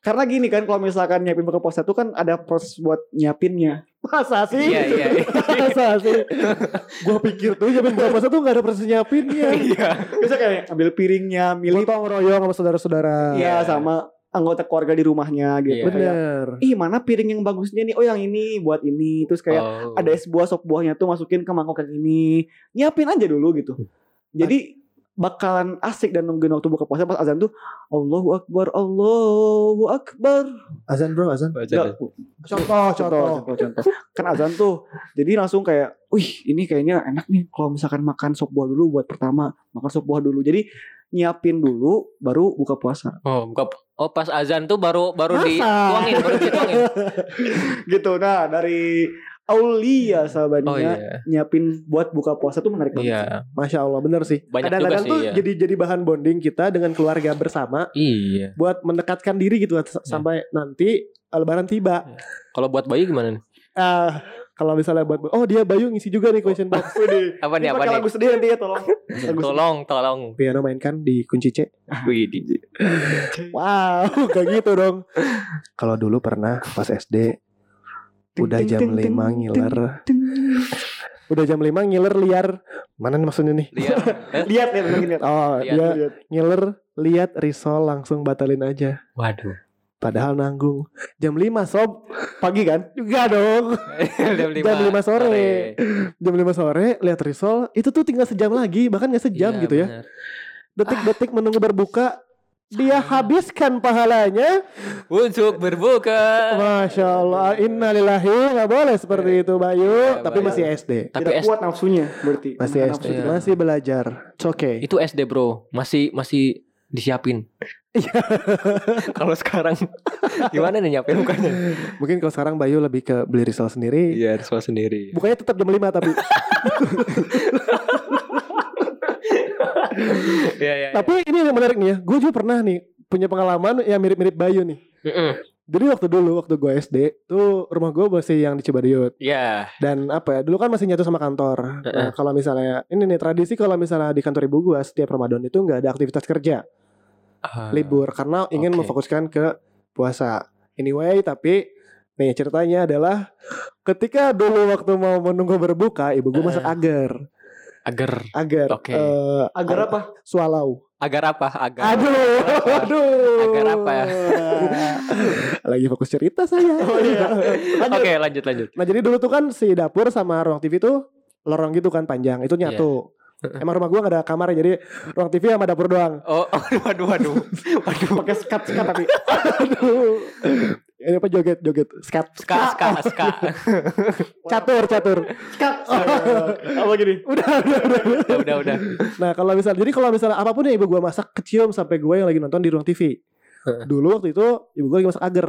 Karena gini kan kalau misalkan nyiapin buka puasa tuh kan ada proses buat nyiapinnya. Masa sih? Iya iya. Masa sih? Gua pikir tuh nyiapin buka puasa tuh gak ada proses nyiapinnya. Iya. Bisa kayak ambil piringnya, milih Gotong royong sama saudara-saudara. ya Iya. sama anggota keluarga di rumahnya gitu. Iya. Kayak, Bener. Ih mana piring yang bagusnya nih? Oh yang ini buat ini. Terus kayak Oh. ada es buah sop buahnya tuh masukin ke mangkok yang ini. Nyiapin aja dulu gitu. Jadi bakalan asik dan nungguin waktu buka puasa pas azan tuh Allahu Akbar Allahu Akbar Azan bro, azan. Nggak, Contoh, contoh, contoh, contoh. Kan azan tuh. Jadi langsung kayak, wih ini kayaknya enak nih kalau misalkan makan sop buah dulu buat pertama. Makan sop buah dulu. Jadi nyiapin dulu baru buka puasa. Oh, buka Oh, pas azan tuh baru baru Masa? dituangin, baru dituangin. gitu. Nah, dari Aulia sahabatnya Oh iya. nyiapin buat buka puasa tuh menarik banget. Iya. Masya Allah, bener sih. Kadang-kadang tuh iya. jadi jadi bahan bonding kita dengan keluarga bersama Iya. buat mendekatkan diri gitu s- sampai nanti Lebaran tiba. Kalau buat bayi gimana nih? Ah, kalau misalnya buat oh dia Bayu ngisi juga nih question box. Widih. Apa Ini nih apa nih? lagu sedih nanti ya tolong. Lagu Tolong, tolong. Piano mainkan di kunci C. Wih, Wow, kayak gitu dong. Kalau dulu pernah pas SD udah jam ting, 5 ting, ngiler. Udah jam 5 ngiler liar. Mana nih maksudnya nih? Lihat. Eh? Lihat ya, lihat. Oh, Lihat, dia Lihat. ngiler lihat risol langsung batalin aja. Waduh. Padahal nanggung. Jam 5 sob. Pagi kan? Juga dong. Jam Jam 5 sore. Jam 5 sore lihat risol itu tuh tinggal sejam lagi, bahkan nggak sejam Iya, gitu ya. benar. Detik-detik menunggu berbuka dia habiskan pahalanya. Untuk berbuka. Masya Allah, innalillahi nggak boleh seperti itu Bayu. Iya, Tapi Bayu. masih SD, Tapi Tidak S- kuat nafsunya berarti. masih SD, kita. masih belajar. It's okay. itu SD, Bro. Masih masih disiapin. Iya. Kalau sekarang gimana nih nyiapin mukanya? Mungkin kalau sekarang Bayu lebih ke beli risol sendiri. Iya, harus sendiri. Bukannya tetap jam 5 tapi Iya iya. Tapi ini yang menarik nih ya. Gue juga pernah nih punya pengalaman yang mirip-mirip Bayu nih. Mm-mm. Jadi waktu dulu waktu gue SD tuh rumah gue masih yang di Cibaduyut Iya. dan apa ya dulu kan masih nyatu sama kantor. Nah, Heeh. kalau misalnya ini nih tradisi kalau misalnya di kantor ibu gue setiap Ramadan itu nggak ada aktivitas kerja Ah. libur karena ingin oke. memfokuskan ke puasa. Anyway tapi nih ceritanya adalah ketika dulu waktu mau menunggu berbuka ibu gue masak agar Agar. agar Oke. eh, Agar apa? swallow. Agar apa? Agar. Aduh, aduh. Agar apa ya? Lagi fokus cerita saya. Oh iya. Oke, lanjut lanjut. Nah jadi dulu tuh kan si dapur sama ruang TV tuh lorong gitu kan panjang itu nyatu. Emang rumah gua gak ada kamar jadi ruang TV sama dapur doang. Oh, aduh aduh aduh. Aduh. Pakai skat skat tapi. Aduh. Ini apa joget joget skat Ska ska ska. catur catur. Skat. Apa gini? Udah udah udah. udah udah udah. Nah kalau misal jadi kalau misalnya apa pun yang ibu gua masak kecium sampai gua yang lagi nonton di ruang TV. Dulu waktu itu ibu gua lagi masak agar.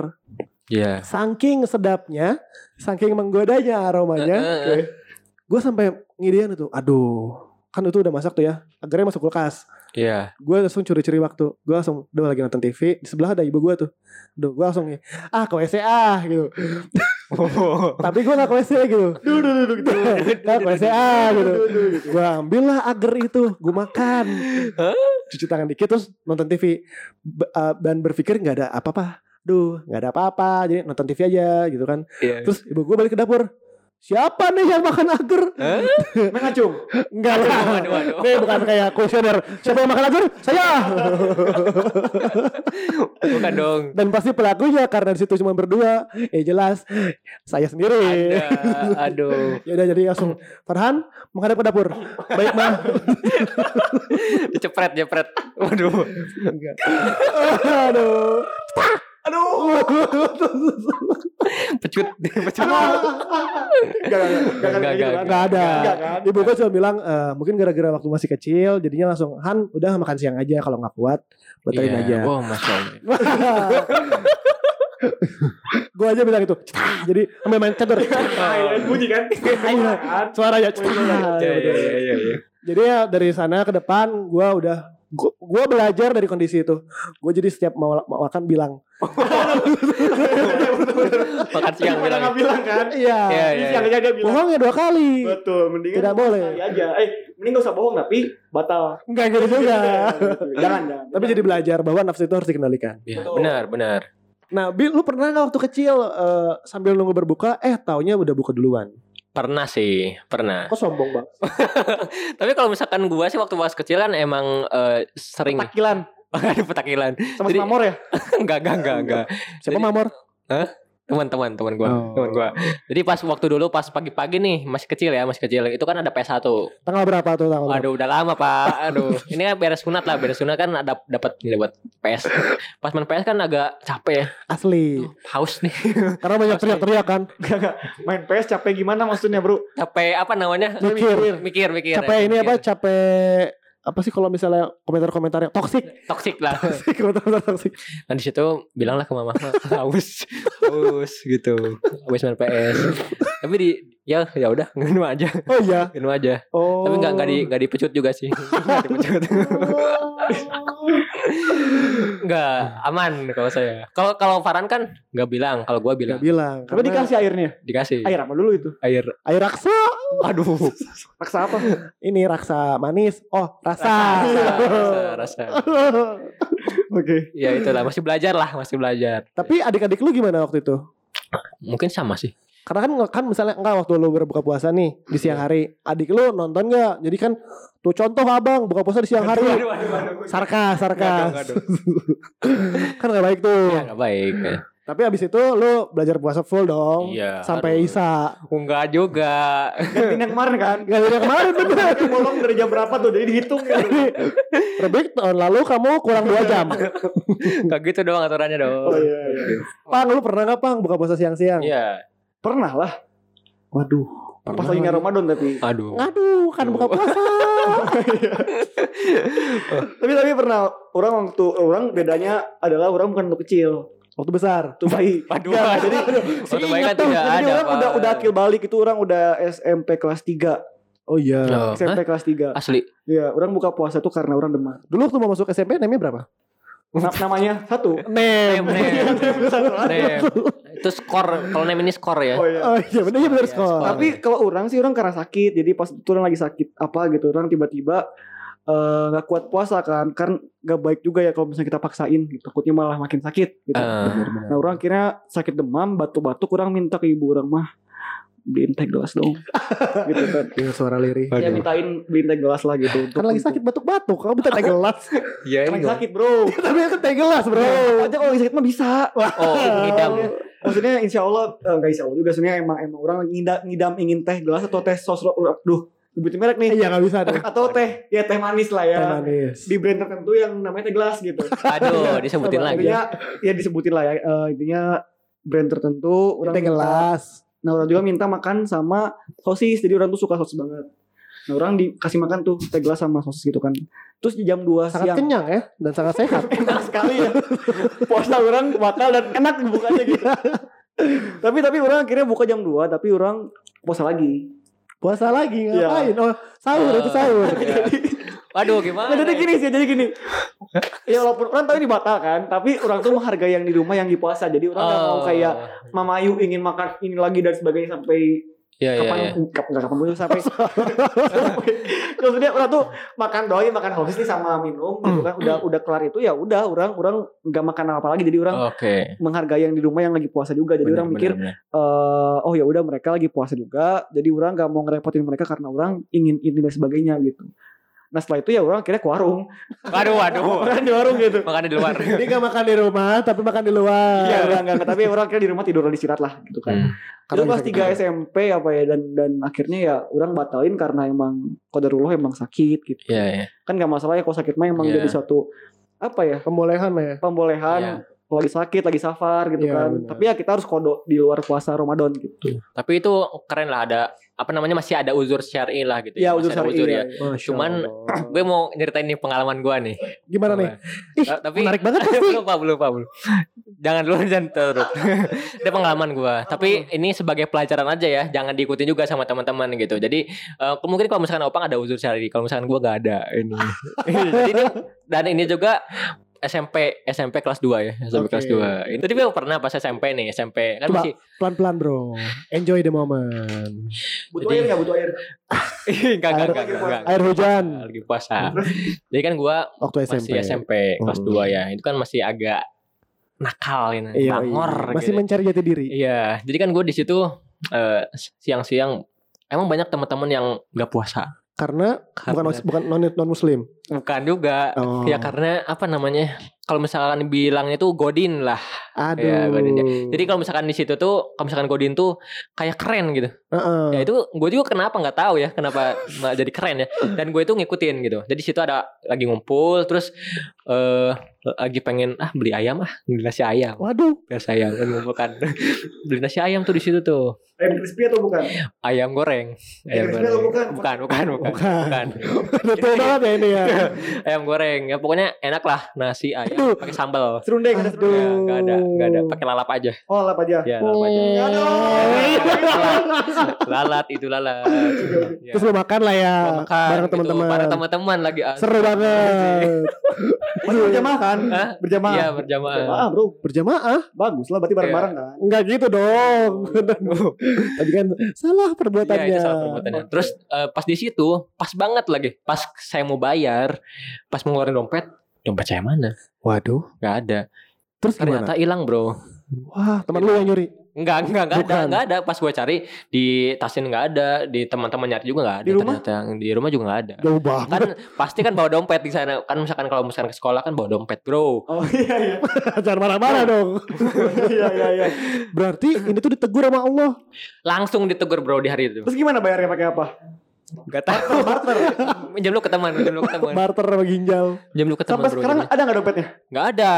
Iya. Saking sedapnya, saking menggodanya aromanya, Heeh. gue sampai ngidean itu, aduh, kan itu udah masak tuh ya, agarnya masuk kulkas. Iya. Gue langsung curi-curi waktu, gue langsung, udah lagi nonton TV, di sebelah ada ibu gue tuh, Duh, gue langsung ah ke WC ah gitu. Tapi gue gak ke WC gitu. Duh duh duh gitu. Gak ke WC ah gitu. Gue ambil lah agar itu, gue makan. Cuci tangan dikit terus nonton TV B- uh, dan berpikir nggak ada apa-apa. Duh, nggak ada apa-apa. Jadi nonton TV aja gitu kan. Iya. Terus ibu gue balik ke dapur. Siapa nih yang makan agar? Hah? Mengacung. Enggak lah. Waduh, waduh. Nih bukan kayak kuesioner. Siapa yang makan agar? Saya. Bukan dong. Dan pasti pelakunya karena di situ cuma berdua. Eh jelas saya sendiri. Ada. Aduh. Ya udah jadi langsung Farhan menghadap ke dapur. Baik mah. Cepret cepret. Waduh. Enggak. Aduh. Aduh. Pecut. Pecut. Gak gak gak Enggak, enggak, kan? Enggak ada. Enggak kan? Ibu gue cuma bilang eh, mungkin gara-gara waktu masih kecil jadinya langsung Han udah makan siang aja kalau nggak kuat batalin Iya. aja. Wow, masya Allah. gue aja bilang itu. Jadi ambil main catur. Highlight bunyi kan? Iya iya, iya. Jadi ya dari sana ke depan gue udah gua, gua belajar dari kondisi itu. Gue jadi setiap mau, mau makan bilang. Makan siang bilang. nggak bilang kan? Iya. Iya Ini iya. siangnya dia bilang. Bohongnya dua kali. Betul, mendingan Tidak boleh. aja. Eh, mending gak usah bohong tapi batal. Enggak gitu juga. jangan, jangan. Tapi jadi belajar bahwa nafsu itu harus dikendalikan. Iya, Betul. benar benar. Nah, Bil, lu pernah nggak waktu kecil eh, sambil nunggu berbuka, eh taunya udah buka duluan? Pernah sih, pernah. Kok sombong bang? Tapi kalau misalkan gua sih waktu pas kecil kan emang eh, sering Takilan ada petakilan. sama Jadi- Mamor ya? enggak enggak enggak enggak. Siapa Jadi- Mamor? Teman-teman teman gua, Oh. teman gua. Jadi pas waktu dulu pas pagi-pagi nih, masih kecil ya, masih kecil. Itu kan ada PS1. Tanggal berapa tuh tanggal? berapa? Aduh, udah lama, Pak. Aduh. Ini kan beres sunat lah, beres sunat kan ada dapat nih buat PS. Pas main PS kan agak capek ya. Asli. Haus nih. Karena banyak teriak-teriak kan. Gak, gak. Main PS capek gimana maksudnya bro? Capek apa namanya? Mikir. Mikir, mikir. Capek ya, ini mikir. apa? Capek apa sih kalau misalnya komentar-komentar yang toksik? Toxic lah. komentar-komentar toksik. Nah di situ bilanglah ke mama haus, haus gitu. Habis main PS. Tapi di ya ya udah ngenu aja, Oh iya. ngenu aja. Oh. Tapi nggak nggak di nggak dipecut juga sih. Nggak dipecut. Nggak aman kalau saya. Kalau kalau Farhan kan nggak bilang, kalau gua bilang Gak bilang. Tapi dikasih airnya. dikasih Air apa dulu itu? air. air raksa. Aduh. Raksa apa? Ini raksa manis. Oh, rasa. Rasa, rasa, rasa. Oke. Ya itulah masih belajar lah, masih belajar. Tapi adik-adik lu gimana waktu itu? Mungkin sama sih. Karena kan kan misalnya enggak waktu lu berbuka puasa nih di siang hari, adik lu nonton nggak? Jadi kan tuh contoh abang buka puasa di siang hari. Sarkas, sarkas. kan gak baik tuh. Ya nggak baik. ya. Tapi abis itu lu belajar puasa full dong. Iya. Sampai aduh. Isa. Enggak juga. Gantiin yang kemarin kan? Dari yang kemarin bener. Bolong dari jam berapa tuh? Jadi dihitung gitu. Rebik tahun lalu kamu kurang 2 jam. Gak gitu doang aturannya dong. Oh iya, iya. Pang lu pernah gak Pang buka puasa siang-siang? Iya. Pernah lah. Waduh. Pas lagi nggak Ramadan tapi. Aduh. Aduh kan buka puasa. Tapi tapi pernah orang waktu orang bedanya adalah orang bukan untuk kecil, Waktu besar. tuh bayi. Waduh. Nggak, Jadi jadi waktu baik kan Tuh, tidak jadi ada orang apa. udah udah akil balik itu orang udah SMP kelas 3 Oh iya. Oh, SMP kelas 3. Asli. Iya, orang buka puasa tuh karena orang demam. Dulu waktu mau masuk SMP namanya berapa? Na- namanya satu. Nem. Nem, Nem. Itu skor. Kalau name ini skor ya. Oh iya. Oh iya bener iya Iya, skor. skor. Tapi kalau orang sih orang karena sakit, jadi pas itu orang lagi sakit apa gitu, orang tiba-tiba eh, nggak kuat puasa kan, kan gak baik juga ya kalau misalnya kita paksain, gitu. takutnya malah makin sakit gitu. Eh, Nah orang akhirnya sakit demam, batuk-batuk, orang minta ke ibu orang mah beliin teh gelas dong, gitu kan. Dengan suara lirih. Aduh. Ya mintain beliin teh gelas lah gitu. Kan lagi sakit batuk-batuk, kamu minta teh gelas. Iya, Kan lagi sakit bro. Tapi kan teh gelas, Bro. Aja kalau lagi sakit mah bisa. Oh, ngidam. Maksudnya insya Allah eh, Enggak insya Allah juga Sebenarnya emang emang orang ngidam, ngidam ingin teh gelas Atau teh sos Duh Nyebutin merek nih Iya nggak bisa deh. Atau teh Ya teh manis lah ya Teh manis. Di brand tertentu yang namanya teh gelas gitu Aduh, disebutin lagi. Intinya Ya disebutin lah ya Eh, Intinya Brand tertentu orang Teh minta- gelas. Nah orang juga minta makan sama sosis Jadi orang tuh suka sosis banget Nah orang dikasih makan tuh Teh gelas sama sosis gitu kan Terus di jam 2 Sangat siang kenyang ya dan sangat sehat. enak sekali ya puasa orang bakal dan enak bukanya gitu tapi tapi orang akhirnya buka jam 2 tapi orang puasa lagi Puasa lagi Iya. ngapain? Oh, sahur itu sahur. Iya. Waduh, gimana? jadi ya? gini sih jadi gini ya walaupun orang tahu ini batal kan tapi orang tuh menghargai yang di rumah yang di puasa jadi orang nggak mau Oh. kayak Mama Ayu ingin makan ini lagi dan sebagainya sampai Iya, iya, kapan iya. kap- nggak kapan dulu sampai maksudnya orang tuh makan doi makan sosis nih sama minum gitu kan udah udah kelar itu ya udah orang orang nggak makan apa lagi jadi orang Oke. menghargai yang di rumah yang lagi puasa juga jadi orang mikir eh oh ya udah mereka lagi puasa juga jadi orang gak mau ngerepotin mereka karena orang ingin ini dan sebagainya gitu nah setelah itu ya orang akhirnya ke warung. Waduh, waduh. orang di warung gitu Makan di luar. Jadi gak makan di rumah tapi makan di luar. Iya, enggak, enggak, enggak. tapi orang akhirnya di rumah tidur di istirahat lah gitu kan. Hmm. Itu kelas lagi 3 sakit. SMP apa ya dan dan akhirnya ya orang batalin karena emang kodarullah emang sakit gitu. Iya, iya. Kan gak masalah ya kalau sakit mah emang Iya. jadi suatu apa ya Pembolehan lah ya. pembolehan Iya. Lagi sakit lagi safar gitu Iya, kan. benar. Tapi ya kita harus kodok di luar puasa Ramadan gitu. Tapi itu keren lah ada apa namanya masih ada uzur syar'i lah gitu. Ya Masih uzur syar'i. uzur ya. ya. Cuman Allah. Gue mau nyeritain nih pengalaman gue nih. gimana nih? Ih, Eh, tapi menarik banget pasti. belum pak, belum pak, belum. Jangan dulu jangan terus. Itu pengalaman gue. Tapi ini sebagai pelajaran aja ya. Jangan diikutin juga sama teman-teman gitu. Jadi eh, mungkin kalau misalkan Opang ada uzur syar'i, kalau misalkan gue gak ada ini. Jadi ini dan ini juga SMP SMP kelas 2 ya SMP Oke. kelas 2 Ini tadi gue pernah pas SMP nih SMP kan Coba. masih Pelan-pelan bro. Enjoy the moment. Butuh Jadi- air nggak butuh air? enggak enggak Air- enggak enggak Air hujan. lagi puasa. Jadi kan gua Waktu SMP. masih SMP kelas Hmm. 2 ya. Itu kan masih agak nakal ini, Iya, bangor iya. Masih gitu. mencari jati diri. Iya, jadi kan gue di situ eh, siang-siang emang banyak teman-teman yang nggak puasa. Karena bukan Karena- bukan non non muslim. Bukan juga. Oh. Ya karena apa namanya? Kalau misalkan bilangnya tuh godin lah. Aduh. Iya, godin ya. Jadi kalau misalkan di situ tuh, kalau misalkan godin tuh kayak keren gitu. Heeh. Ya itu gue juga kenapa nggak tahu ya kenapa nggak jadi keren ya. Dan gue itu ngikutin gitu. Jadi situ ada lagi ngumpul, terus eh lagi pengen ah beli ayam ah beli nasi ayam, Waduh. beli nasi ayam kan ngumpul kan. beli nasi ayam tuh di situ tuh Ayam crispy atau bukan? ayam goreng. Ayam crispy atau bukan? Bukan, bukan, bukan, Bukan. bukan. Betul banget ya ini ya. ayam goreng. Ya pokoknya enak lah nasi ayam pakai sambal. Serundeng ada serundeng. Ya, nggak ada, nggak ada. Pakai lalap aja. Oh lap aja. Ya, lalap aja. Aduh. lalat itu lalat. Ya. Terus lu makan lah ya. Makan bareng gitu, teman-teman. bareng teman-teman lagi. Seru banget. Masih berjamaah kan? Berjamaah. Iya berjamaah. Berjamaah bro. Berjamaah? Bagus lah berarti bareng-bareng kan. Enggak gitu dong. Tadi kan salah Iya perbuatannya. itu salah perbuatannya. Terus eh, pas di situ pas banget lagi. Pas saya mau bayar, pas mau ngeluarin dompet, dompet saya mana? Waduh. Gak ada. Terus gimana? Ternyata hilang bro. Wah, teman lu yang nyuri. Enggak, enggak, enggak ada, enggak ada. Pas gue cari di tasin enggak ada, di teman-teman nyari juga enggak ada. Di rumah? Ternyata di rumah juga enggak ada. Jauh banget. Kan pasti kan bawa dompet di sana. Kan misalkan kalau misalkan ke sekolah kan bawa dompet, bro. Oh iya iya. Jangan marah-marah dong. Iya iya iya. Berarti ini tuh ditegur sama Allah. Langsung ditegur bro di hari itu. Terus gimana bayarnya pakai apa? Enggak tahu. Barter. Minjem lu ke teman, minjem lu ke teman. Barter sama ginjal. Minjem lu ke teman, Sampai bro. sekarang ada nggak dompetnya? Enggak ada.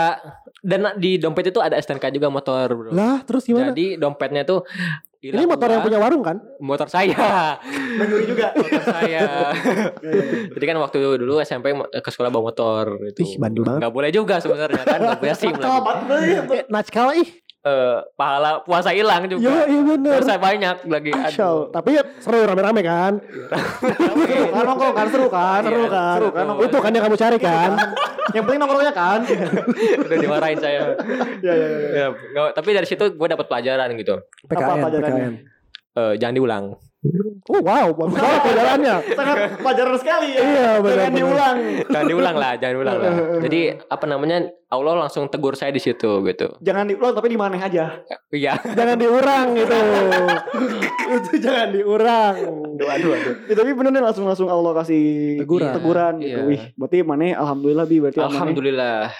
Dan di dompet itu ada STNK juga motor, bro. Lah, terus gimana? Jadi dompetnya tuh ini motor yang punya warung kan? motor saya. Mencuri juga. Motor saya. Iya, iya. Jadi kan waktu dulu SMP mo- ke sekolah bawa motor itu. Ih, bandel banget. Enggak boleh juga sebenarnya kan, enggak punya SIM Nakal lagi. banget. Eh, Najkal ih. Eh, pahala puasa hilang Iya, juga. iya bener. Dosa banyak lagi. Aduh. Tapi ya seru rame-rame kan. Seru kan nongkrong kan seru kan Iya, seru kan seru kan nongkrong. Itu kan yang kamu cari kan. yang penting nongkrongnya kan Udah dimarahin saya. ya ya ya Ya, tapi dari situ gue dapat pelajaran gitu. PKN, pelajarannya? PKN. Eh, jangan diulang. Oh wow, bagus banget pelajarannya. sangat pelajaran sekali ya Iya, jangan benar-benar. diulang Jangan diulang lah, jangan diulang lah. Jadi apa namanya? Allah langsung tegur saya di situ gitu. jangan diulang tapi di mana aja Iya. Jangan diurang gitu. itu jangan diurang. Aduh, aduh, aduh. Ya, tapi bener nih langsung langsung Allah kasih Teguran. teguran gitu. Iya. Wih, berarti mana alhamdulillah bi berarti Alhamdulillah.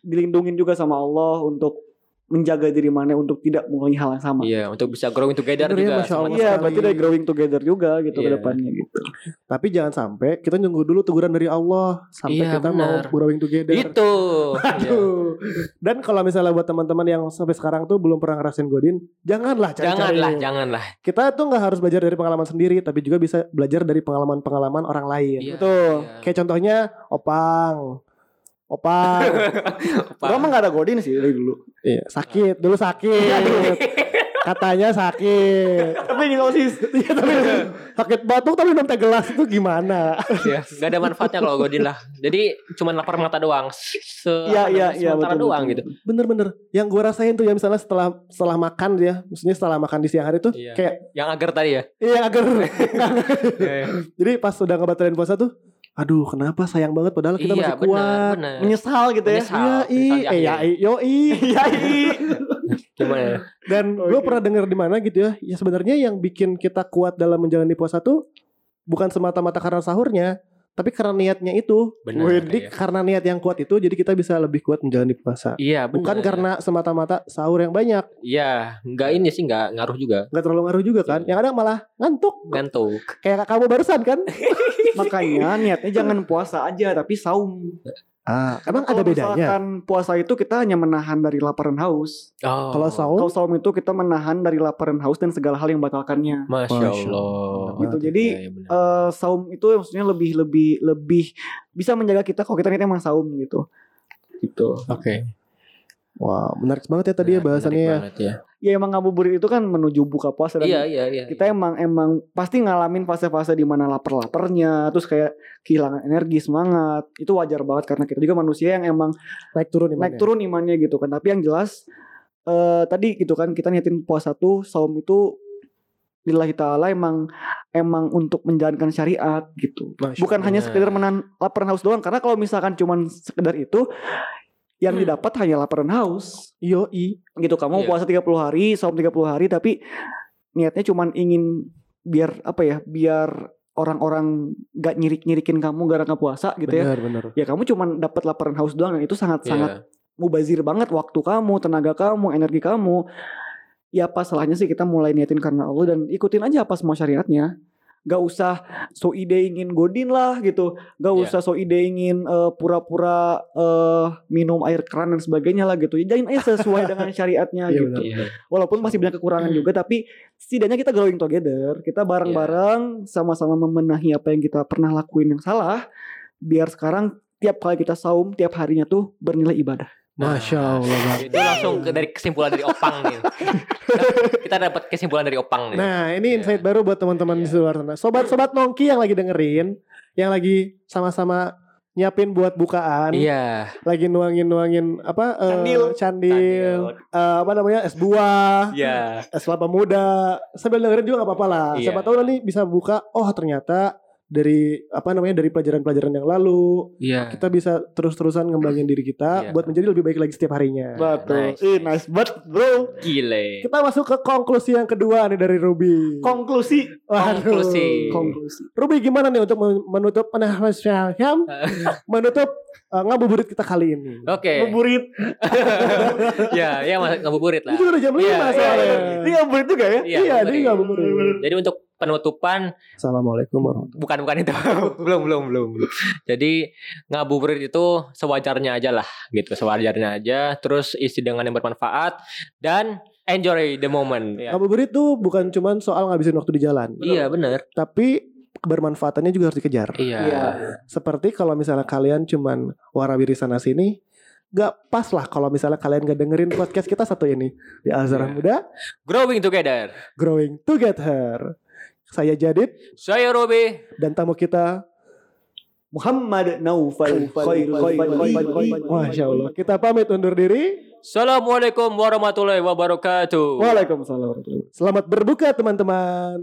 dilindungin juga sama Allah untuk menjaga diri mana untuk tidak mengulangi hal yang sama. Iya, untuk bisa growing together Bener ya, juga. Masya Allah. Iya, sekali. berarti dari growing together juga gitu ke Iya. depannya gitu. Tapi jangan sampai kita nunggu dulu teguran dari Allah sampai Iya, kita mau benar. growing together. Itu. Iya. Aduh. Dan kalau misalnya buat teman-teman yang sampai sekarang tuh belum pernah ngerasain godin, janganlah cari-cari. Janganlah, janganlah. Kita tuh nggak harus belajar dari pengalaman sendiri, tapi juga bisa belajar dari pengalaman-pengalaman orang lain. Iya, Betul. iya. Kayak contohnya Opang. Opang. Apa? Gua mah gak ada godin sih dari dulu. iya, sakit, dulu sakit. Katanya sakit. tapi ini osis. Iya, tapi sakit batuk tapi minum teh gelas itu gimana? Iya, nggak ada manfaatnya kalau godin lah. Jadi cuma lapar mata doang. Se Iya iya iya betul. doang betul. gitu. Bener-bener. Yang gue rasain tuh ya misalnya setelah setelah makan ya, maksudnya setelah makan di siang hari tuh Iya. kayak Yang agar tadi ya. iya agar Iya, Jadi pas udah ngebatalin puasa tuh, aduh kenapa sayang banget padahal kita Iya, masih kuat. benar. Menyesal gitu ya. Menyesal. Iya, i, eh ya, i, yo, i. Iya iya. Gimana ya? Dan gue Oke. pernah denger di mana gitu ya, ya sebenarnya yang bikin kita kuat dalam menjalani puasa tuh bukan semata-mata karena sahurnya, tapi karena niatnya itu. Benar, iya. karena niat yang kuat itu, jadi kita bisa lebih kuat menjalani puasa. Iya, benar. Bukan karena semata-mata sahur yang banyak, Iya, nggak ini sih nggak ngaruh juga. nggak terlalu ngaruh juga kan. Iya. Yang ada malah ngantuk. Ngantuk. Kayak kamu barusan kan? Makanya niatnya jangan puasa aja tapi saum. Ah, emang ada bedanya. misalkan puasa itu kita hanya menahan dari lapar dan haus. Oh, Kalau saum, Kalau saum itu kita menahan dari lapar dan haus dan segala hal yang membatalkannya. Masya Masya Allah. Gitu. Jadi iya, benar. eh saum itu maksudnya lebih lebih lebih bisa menjaga kita kalau kita niatnya emang saum gitu. Gitu. Oke. Wah menarik banget ya tadi ya bahasannya ya. ya. Ya emang ngabuburit itu kan menuju buka puasa dan Iya, iya, iya. kita emang emang pasti ngalamin fase-fase di mana lapar-laparnya, terus kayak kehilangan energi, semangat. Itu wajar banget karena kita juga manusia yang emang Naik turun nih. naik turun imannya gitu kan. Tapi yang jelas eh tadi gitu kan kita niatin puasa tuh saum itu lillahi taala emang emang untuk menjalankan syariat gitu. Bukan hanya sekedar menahan lapar haus doang karena kalau misalkan cuman sekedar itu yang Hmm. didapat hanya lapar dan haus Yo i. gitu kamu Iya. puasa 30 hari saum 30 hari tapi niatnya cuman ingin biar apa ya biar orang-orang gak nyirik-nyirikin kamu gara-gara puasa gitu ya Benar benar. ya kamu cuman dapat lapar dan haus doang dan itu sangat sangat Iya. mubazir banget waktu kamu tenaga kamu energi kamu ya apa salahnya sih kita mulai niatin karena Allah dan ikutin aja apa semua syariatnya gak usah so ide ingin godin lah gitu gak Iya. usah so ide ingin eh, pura-pura eh, minum air keran dan sebagainya lah gitu ya jangan aja sesuai dengan syariatnya Iya, gitu. Iya. walaupun masih banyak kekurangan juga tapi setidaknya kita growing together kita bareng-bareng sama-sama membenahi apa yang kita pernah lakuin yang salah biar sekarang tiap kali kita saum tiap harinya tuh bernilai ibadah Masya Allah Bang. Itu langsung ke, dari kesimpulan dari Opang nih. kita dapat kesimpulan dari Opang nih. Nah ini Iya. insight baru buat teman-teman di luar sana. Sobat-sobat nongki yang lagi dengerin, yang lagi sama-sama nyiapin buat bukaan, Iya. lagi nuangin-nuangin apa? eh, Candil. candil, eh, apa namanya es buah, Iya. es kelapa muda. Sambil dengerin juga nggak apa-apa lah. Iya. Siapa tahu nanti bisa buka. Oh ternyata dari apa namanya dari pelajaran-pelajaran yang lalu Iya. kita bisa terus-terusan ngembangin diri kita Iya. buat menjadi lebih baik lagi setiap harinya. betul nice. Ih, nice banget bro Gile. Kita masuk ke konklusi yang kedua nih dari Ruby. konklusi Waduh. Konklusi. konklusi Ruby gimana nih untuk men- menutup menutup uh, ngabuburit kita kali ini? Oke. ngabuburit Ya, ya mas ngabuburit lah. Ini juga udah jam Iya, 5 iya, soalnya. iya. ini ngabuburit juga ya Iya, bener dia ya. ngabuburit. Jadi untuk penutupan Assalamualaikum warahmatullahi bukan bukan itu. belum belum belum. belum. Jadi ngabuburit itu sewajarnya aja lah gitu, sewajarnya aja. Terus isi dengan yang bermanfaat dan enjoy the moment. Ya. Ngabuburit tuh bukan cuman soal ngabisin waktu di jalan, Iya benar. tapi kebermanfaatannya juga harus dikejar. Iya. Iya. Seperti kalau misalnya kalian cuman warawiri sana sini, gak pas lah kalau misalnya kalian gak dengerin podcast kita satu ini di Azara Iya. Muda Growing together. Growing Together. Saya Jadid Saya Robi. dan tamu kita Muhammad Naufal Masya Allah. Kita pamit undur diri. Assalamualaikum warahmatullahi wabarakatuh. Waalaikumsalam. Selamat berbuka teman-teman.